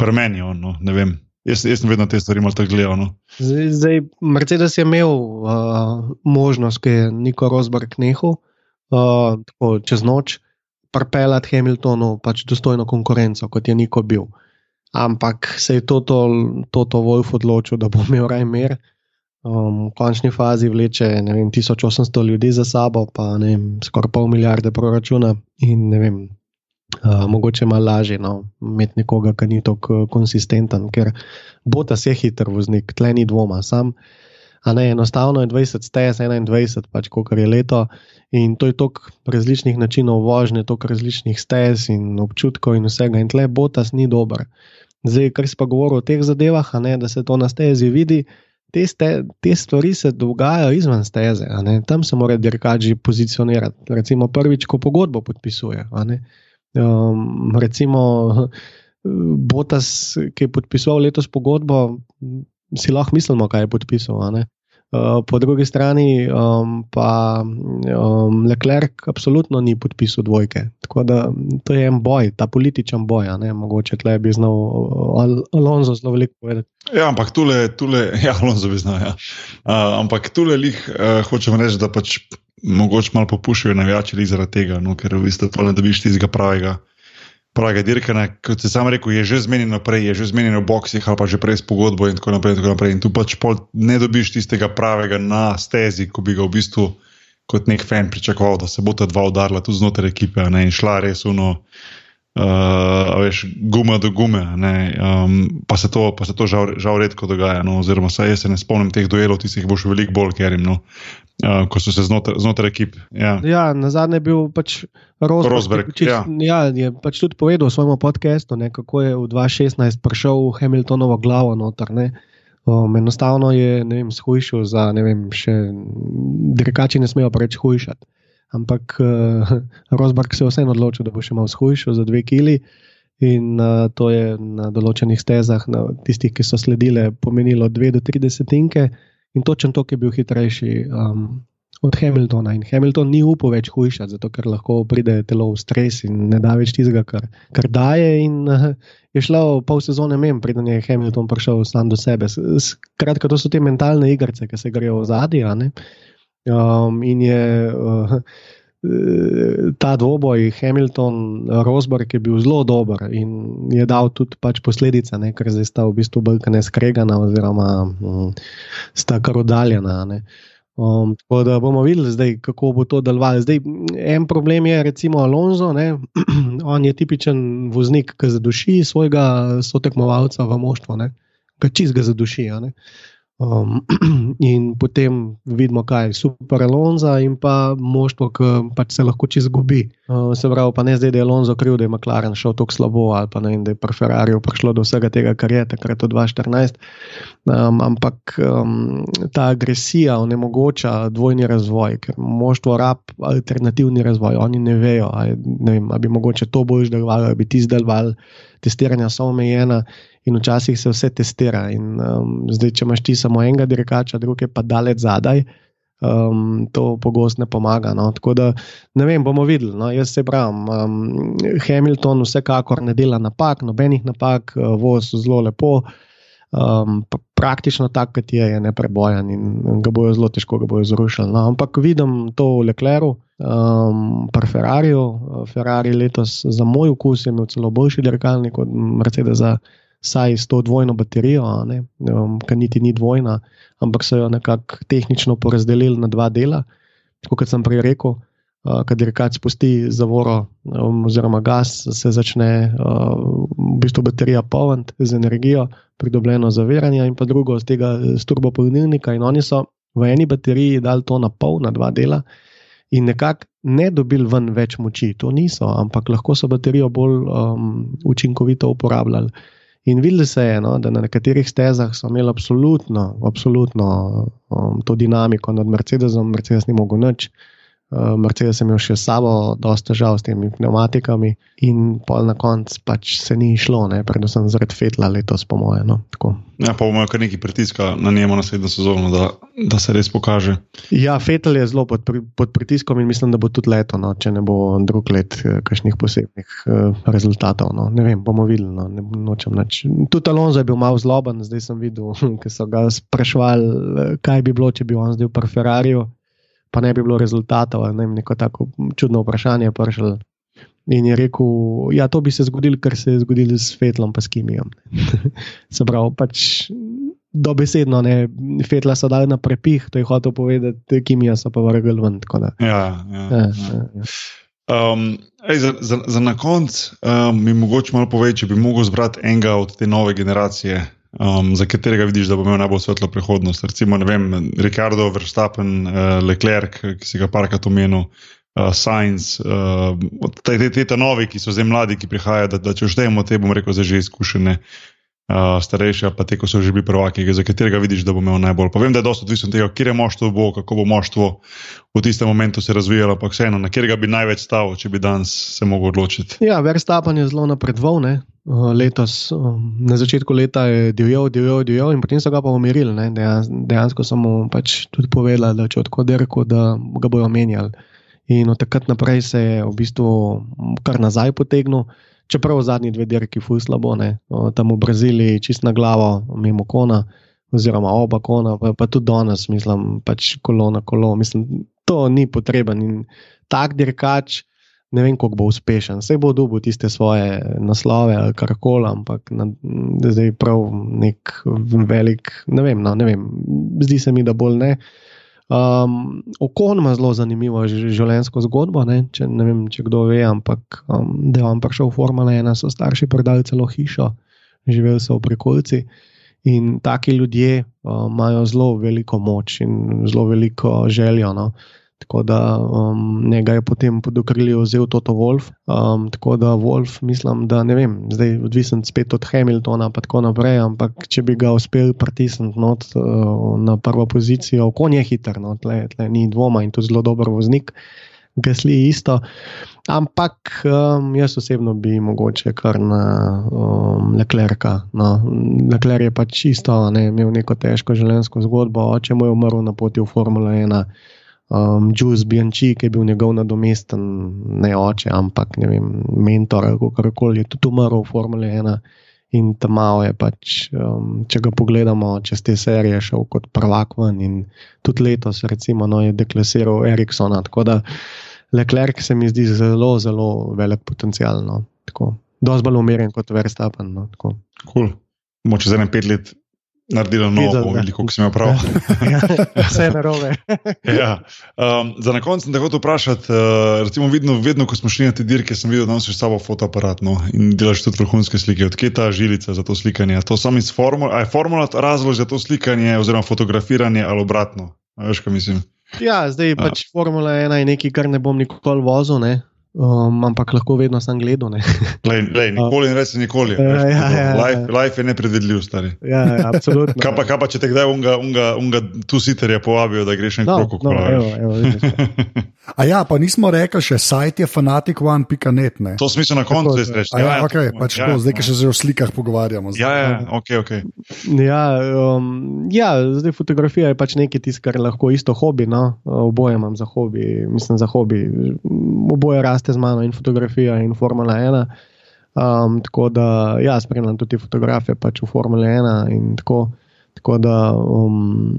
premeni on, no, ne vem. Jaz, jaz sem vedno te stvari malo tako gledal. No. Zdaj, zdaj, Mercedes je imel uh, možnost, ki je Niko Rosberg nehal uh, čez noč, pripeljati Hamiltonu pač dostojno konkurenco, kot je Niko bil ampak se je to, to, to, to Wolf odločil, da bo imel raj mir. Um, v končni fazi vleče vem, 1800 ljudi za sabo, pa skoraj pol milijarde proračuna in ne vem. Uh, mogoče malo lažje no, imeti nekoga, ki ni tako konsistenten, ker bo ta se hiter voznik, tle ni dvoma. Sam, a ne enostavno je 20, stez 21, pač koliko je leto in to je toliko različnih načinov vožnje, toliko različnih stez in občutkov in vsega. In tle bo ta ni dober. Zdaj, kar si pa govoril o teh zadevah, ne, da se to na stezi vidi, te, ste, te stvari se dogajajo izven steze. Tam se mora dirkači pozicionirati. Recimo prvič, ko pogodbo podpisuje. Um, recimo Botas, ki je podpisal letos pogodbo, si lahko mislimo, kaj je podpisal. Uh, po drugi strani um, pa um, Leclerc absolutno ni podpisal dvojke. Tako da to je en boj, ta političen boj. Mogoče tle bi znal Al Alonso zelo veliko povedati. Ja, ampak tule, tule [LAUGHS] ja, Alonso bi znal. Ja. Uh, ampak tule jih uh, hočem reči, da pač mogoče malo popuščajo navijači zaradi tega, no, ker v bistvu ne dobiš tistega pravega pravega dirkanja, kot si sam rekel, je že zmenjeno prej, je že zmenjeno v boksih ali pa že prej s pogodbo in tako naprej. In, tako naprej. in tu pač ne dobiš tistega pravega na stezi, ko bi ga v bistvu kot nek fan pričakoval, da se bo ta dva udarila tudi znotraj ekipe ne, in šla res uno. Uh, veš, guma do gume, um, pa se to, pa se to žal, žal redko dogaja. No, oziroma, jaz se ne spomnim teh duelov, tistih boš veliko bolj kerim. No. Uh, ko so se znotraj, znotraj ekip. Ja. ja, na zadnje je bil pač Rosberg. Rosberg čist, ja. ja, je pač tudi povedal v svojem podkastu, kako je v 2016 prišel v Hamiltonovo glavo noter. Ne. Um, enostavno je vem, shujšal za ne vem, še dirkači ne smejo preveč hujšati. Ampak uh, Rosberg se je vseeno odločil, da bo še malo shujšal za dve kili. In uh, to je na določenih stezah, na tistih, ki so sledile, pomenilo dve do tri desetinke in točno to, ki je bil hitrejši um, od Hamiltona. In Hamilton ni upal več hujšati, zato ker lahko pride telo v stres in ne da več tistega, kar, kar daje. In uh, je šlo pol sezone mem, preden je Hamilton prišel sam do sebe. Skratka, to so te mentalne igrice, ki se grejo v zadje. Um, in je. Uh, ta dvoboj Hamilton, Rosberg je bil zelo dober in je dal tudi pač posledice, ne, ker zdaj sta v bistvu kaj skregana, oziroma um, sta kar oddaljena. Um, tako da bomo videli, zdaj, kako bo to delovalo. En problem je, recimo, Alonso. Ne, [CLEARS THROAT] on je tipičen voznik, ki zaduši svojega sotekmovalca v moštvo, ki čist ga zaduši. Um, [CLEARS THROAT] in potem vidimo, kaj je super Alonso in pa moštvo, ki pač se lahko čez zgubi. Uh, se pravi, pa ne zdaj, da je Alonso kriv, da je McLaren šel tako slabo ali pa ne, da je pri Ferrari prišlo do vsega tega, kar je takrat od 2014. Um, ampak um, ta agresija onemogoča dvojni razvoj, ker moštvo rab alternativni razvoj. Oni ne vejo, ali ne vem, bi mogoče to boljš delovalo, ali bi ti zdaj testiranja so omejena in včasih se vse testira. In, um, zdaj, če imaš ti samo enega dirkača, druge pa dalec zadaj, um, to pogosto ne pomaga. No? Tako da ne vem, bomo videli. No? Jaz se pravim, um, Hamilton vsekakor ne dela napak, nobenih napak, uh, voz zelo lepo. Um, praktično tako, kot je, je neprebojen in ga bojo zelo težko zrušili. No? Ampak vidim to v Lecleru, um, pri Ferrariju. Ferrari letos, za moj okus, je imel celo boljši dirkalnik od Mercedes vsaj s to dvojno baterijo, um, ki niti ni dvojna, ampak so jo nekako tehnično porazdelili na dva dela. Kot sem prej rekel, uh, kad rekač spusti zavoro um, oziroma gas, se začne uh, v bistvu baterija polniti z energijo, pridobljeno zaviranje, in pa drugo z tega turbopolnilnika. In oni so v eni bateriji dali to na pol, na dva dela. In nekako ne dobili ven več moči, to niso, ampak lahko so baterijo bolj um, učinkovito uporabljali. In videli se je, no, da na nekaterih stezah so imeli absolutno, absolutno um, to dinamiko nad Mercedesom, Mercedes ni mogel nič. Uh, Mercedes je imel še sabo, dosta težav s temi pneumatikami, in pol na koncu pač se ni šlo, ne? predvsem zaradi Fetla letos, po mojem. No? Ja, pa bomo kar nekaj pritiska na njemu naslednjo sezono, da, da se res pokaže. Ja, Fetel je zelo pod, pod pritiskom in mislim, da bo tudi leto, no? če ne bo drug let, eh, kakšnih posebnih uh, rezultatov. No? Ne vem, bomo videli. No? Ne, tudi Alonso je bil malo zloben, zdaj sem videl, [LAUGHS] ker so ga sprašvali, kaj bi bilo, če bi on zdaj v Ferrariu pa ne bi bilo rezultatov. Ne vem, neko tako čudno vprašanje je prišel. In je rekel, ja, to bi se zgodilo, kar se je zgodilo s Fetlom, pa s Kimijo. [LAUGHS] se pravi, pač dobesedno, ne, Fetla so dali na prepih, to je hotel povedati, Kimija so pa vrgli ven. Ja, ja, ja, ja. ja. ja. Um, ej, za, za, za na koncu um, mi mogoče malo povej, če bi lahko zbral enega od te nove generacije, um, za katerega vidiš, da bo imel najbolj svetlo prihodnost. Recimo, ne vem, Ricardo, Verstappen, uh, Leclerc, ki si ga parkrat omenil, uh, Sainz, uh, te, te, te, te novi, ki so zdaj mladi, ki prihajajo, da, da če štejemo te, bom rekel, za že izkušene. Uh, starejši, pa te, ko so že bili prvaki, za katerega vidiš, da bo imel najbolj. Povem, da je dosto odvisno od tega, kje je moštvo, bo, kako bo moštvo v tistem momentu se razvijalo, pa vseeno, na katerega bi največ stal, če bi danes se mogel odločiti. Ja, Verstappen je zelo napredoval, letos, na začetku leta je divjal, divjal, divjal, in potem so ga pa umirili. Dejansko so mu pač tudi povedali, da če odkud je rekel, da ga bojo menjali. In od takrat naprej se je v bistvu kar nazaj potegnil, čeprav v zadnji dve dirki fu slabo, ne? tam v Braziliji, čist na glavo, mimo kona, oziroma oba kona, pa, pa tudi danes, mislim, pač kolo na kolo. Mislim, to ni potreben in tak dirkač ne vem, koliko bo uspešen. Vse bo dobil tiste svoje naslove ali kar koli, ampak na, zdaj prav nek velik, ne vem, no, ne vem, zdi se mi, da bolj ne. Um, Okon ima zelo zanimivo življenjsko zgodbo. Ne? Če, ne vem, če kdo ve, ampak um, da je on prišel v Formule 1, so starši prodali celo hišo, živeli so v prekolci. In taki ljudje um, imajo zelo veliko moč in zelo veliko željo. No? Tako da um, njega je potem pod okriljem vzel Toto Wolf. Um, tako da Wolf, mislim, da ne vem, zdaj odvisen spet od Hamiltona in tako naprej, ampak če bi ga uspel pritisniti not, uh, na prvo pozicijo, konj je hiter, no, tle, tle ni dvoma in to zelo dober voznik, gasli isto. Ampak um, jaz osebno bi mogoče kar na um, Leclerca. No. Leclerc je pač čisto, ne, imel neko težko življenjsko zgodbo, oče mu je umrl na poti v Formula 1 um, Jules Bianchi, ki je bil njegov nadomesten, ne oče, ampak ne vem, mentor ali kako koli, je tudi umrl v Formule 1. In tam malo je pač, um, če ga pogledamo, čez te serije šel kot prvak ven in tudi letos, recimo, no, je deklasiral Eriksona. Tako da Leclerc se mi zdi zelo, zelo velik potencial. No, Dosti bolj umeren kot Verstappen. No, cool. Moče za ne pet let naredila novo, veliko, ki sem jo prav. Ja, vse je narobe. ja. um, za na koncu sem te hotel vprašati, uh, recimo, vedno, vedno, ko smo šli na te dirke, sem videl, da nosiš s sabo fotoaparat no, in delaš tudi vrhunske slike. Odkje je ta žilica za to slikanje? To sam iz formula, je formula razlog za to slikanje, oziroma fotografiranje ali obratno? Veš, kaj mislim? Ja, zdaj pač Formula 1 je nekaj, kar ne bom nikoli vozil. Ne? Um, ampak lahko vedno sem gledal. Ne? [LAUGHS] Lej, lej, nikoli ne rečeš, nikoli. Ja, ja, ja, ja, life, life je nepredvidljiv, stari. Ja, ja, absolutno. kaj, pa, kaj pa, če te kdaj unga, unga, unga tu siterje povabijo, da greš no, nekako no, kot [LAUGHS] A ja, pa nismo rekli še, sajt je fanatic1.net. To smisel na koncu zdaj reči. Ja, ja, okay, pač ja, to, zdaj, ki se že o slikah pogovarjamo. Ja, ja, ok, ok. Ja, um, ja, zdaj fotografija je pač nekaj tisto, kar lahko isto hobi. No? Oboje imam za hobi, mislim za hobi. Oboje rast raste z mano in fotografija in Formula 1. Um, tako da, ja, spremljam tudi fotografije pač v Formule 1 in tako. Tako da, um,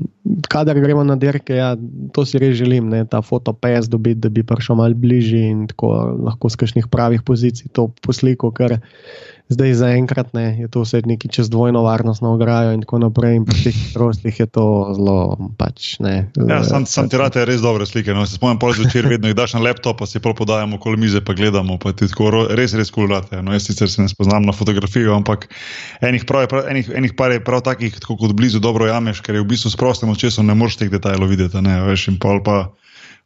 kadar gremo na dirke, ja, to si res želim, ne, ta fotopes dobiti, da bi prišel malo bližje in tako lahko z kakšnih pravih pozicij to posliko, ker zdaj zaenkrat je to vse neki čez dvojno varnostno ograjo in tako naprej. In pri teh hitrostih je to zelo. Pač, ne, ja, sam, sam ti rade res dobre slike. No. Se spomnim, pol zvečer vedno jih daš na laptop, pa si prav podajamo okoli mize, pa gledamo. Pa ti tako res, res kulurate. No, jaz sicer se ne spoznam na fotografijo, ampak enih, prav, prav, enih, enih par je prav takih, tako kot blizu dobro jameš, ker je v bistvu s prostim očesom ne moreš teh detajlov videti. Ne, veš, in pol pa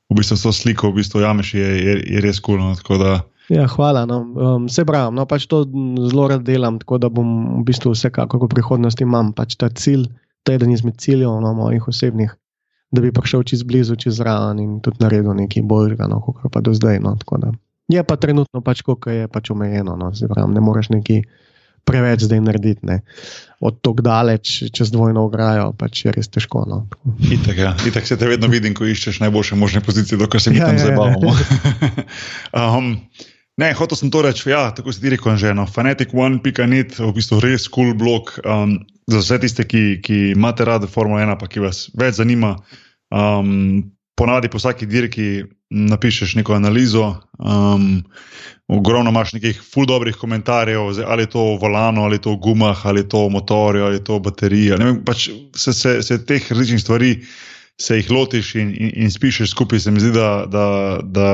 v bistvu to sliko, v bistvu jameš, je, je, je res kulno. Cool, Ja, hvala. No. Um, se pravi, no, pač to zelo rad delam, tako da bom v bistvu vsekakor v prihodnosti imel pač ta cilj, to je eden izmed ciljev no, mojih osebnih, da bi prišel čez blizu, čez raven in tudi naredil nekaj boljega, no, kot pa do zdaj. No, je pa trenutno pač, kako je pač omejeno. No, pravi, ne moreš nekaj preveč zdaj narediti. Ne. Od tako daleč, čez dvojno ograjo, pač je res težko. No. Itak, ja. Itak se te vedno vidim, ko iščeš najboljše možne pozicije, dokaj se mi ja, tam ja, zabavamo. Ja. [LAUGHS] um, Ne, hotel sem to reči, ja, tako se ti reče, že eno. Fanatic one.net, v bistvu res cool blog um, za vse tiste, ki, ki imate rade Formula 1, pa ki vas več zanima. Um, ponavadi po vsaki dirki napišeš neko analizo, um, ogromno imaš nekih full dobrih komentarjev, ali je to v volanu, ali je to v gumah, ali je to v motorju, ali je to v bateriji. Pač se, se, se teh različnih stvari se jih lotiš in, in, in spišeš skupaj, se mi zdi, da, da, da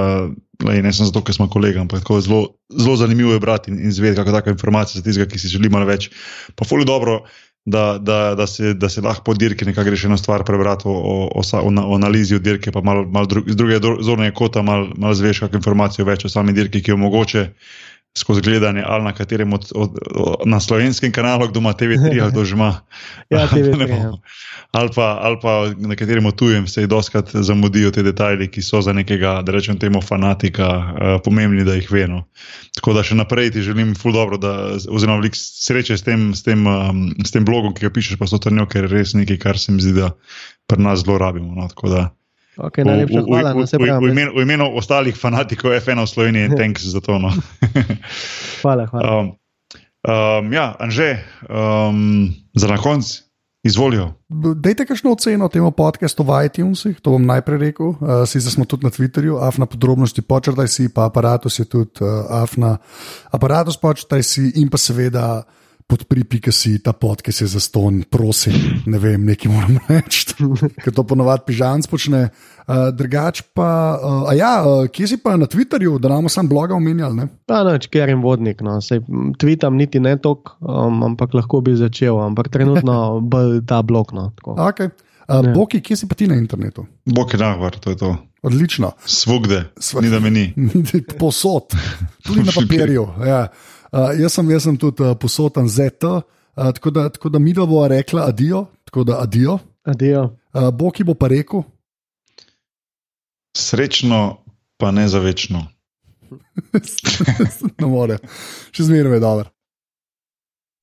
lej, ne samo zato, ker smo kolega, ampak zelo, zelo zanimivo je brati in, in zvedeti, kako taka informacija za tistega, ki si želi malo več. Pa fully dobro. Da, da, da, se, da se lahko po dirki nekaj greš eno stvar prebrati o, o, o, o analizi dirke, pa malo mal dru, z druge zorne kota malo mal zveš kakšno informacijo več o sami dirki, ki jo mogoče skozi gledanje ali na katerem od, od, od na slovenskem kanalu, kdo ima TV3 ali to že ima. [LAUGHS] ja, TV3. [LAUGHS] Ja. Ali pa, ali pa na katerem tujem se doskrat zamudijo te detajli, ki so za nekega, da rečem temu, fanatika uh, pomembni, da jih vemo. Tako da še naprej ti želim, ful dobro, da, oziroma veliko sreče s tem, s, tem, um, s tem blogom, ki ga pišeš, pa so to njo, ker res nekaj, kar se mi zdi, da pri nas zelo rabimo. No, Okay, najlepša hvala. V, v, v, v, imenu, v imenu ostalih fanatikov F1 v Sloveniji, thanks za to. No. [LAUGHS] [LAUGHS] hvala. hvala. Um, um, ja, Anže, um, za na konec. Izvolijo. Dajte kakšno oceno temu podkastu v iTunesih, to bom najprej rekel. Uh, Sicer smo tudi na Twitterju, afna podrobnosti, počrtaj si, pa aparatus je tudi uh, afna. Aparatus počrtaj si in pa seveda podpri, pika si ta pot, ki se je za ston, prosim, ne vem, nekaj moram reči, [LAUGHS] ker to ponovadi pižam počne. Uh, drugač pa, uh, a ja, uh, kje si pa na Twitterju, da nam sam bloga omenjali? Pa noč, ker jim vodnik, no, sej tweetam niti ne tok, um, ampak lahko bi začel, ampak trenutno [LAUGHS] bolj ta blog. No, okay. uh, Boki, kje si pa ti na internetu? Boki, da, to je to. Odlično. Svugde, ni da meni. [LAUGHS] Posod, tudi na papirju. Ja. Uh, jaz, sem, jaz sem tudi uh, posoten ZT, uh, tako, da, tako da mi da bo rekla adijo. Tako da adijo. adijo. Uh, Boki bo pa rekel. Srečno, pa ne za večno. [LAUGHS] ne more, še zmeraj je dobro.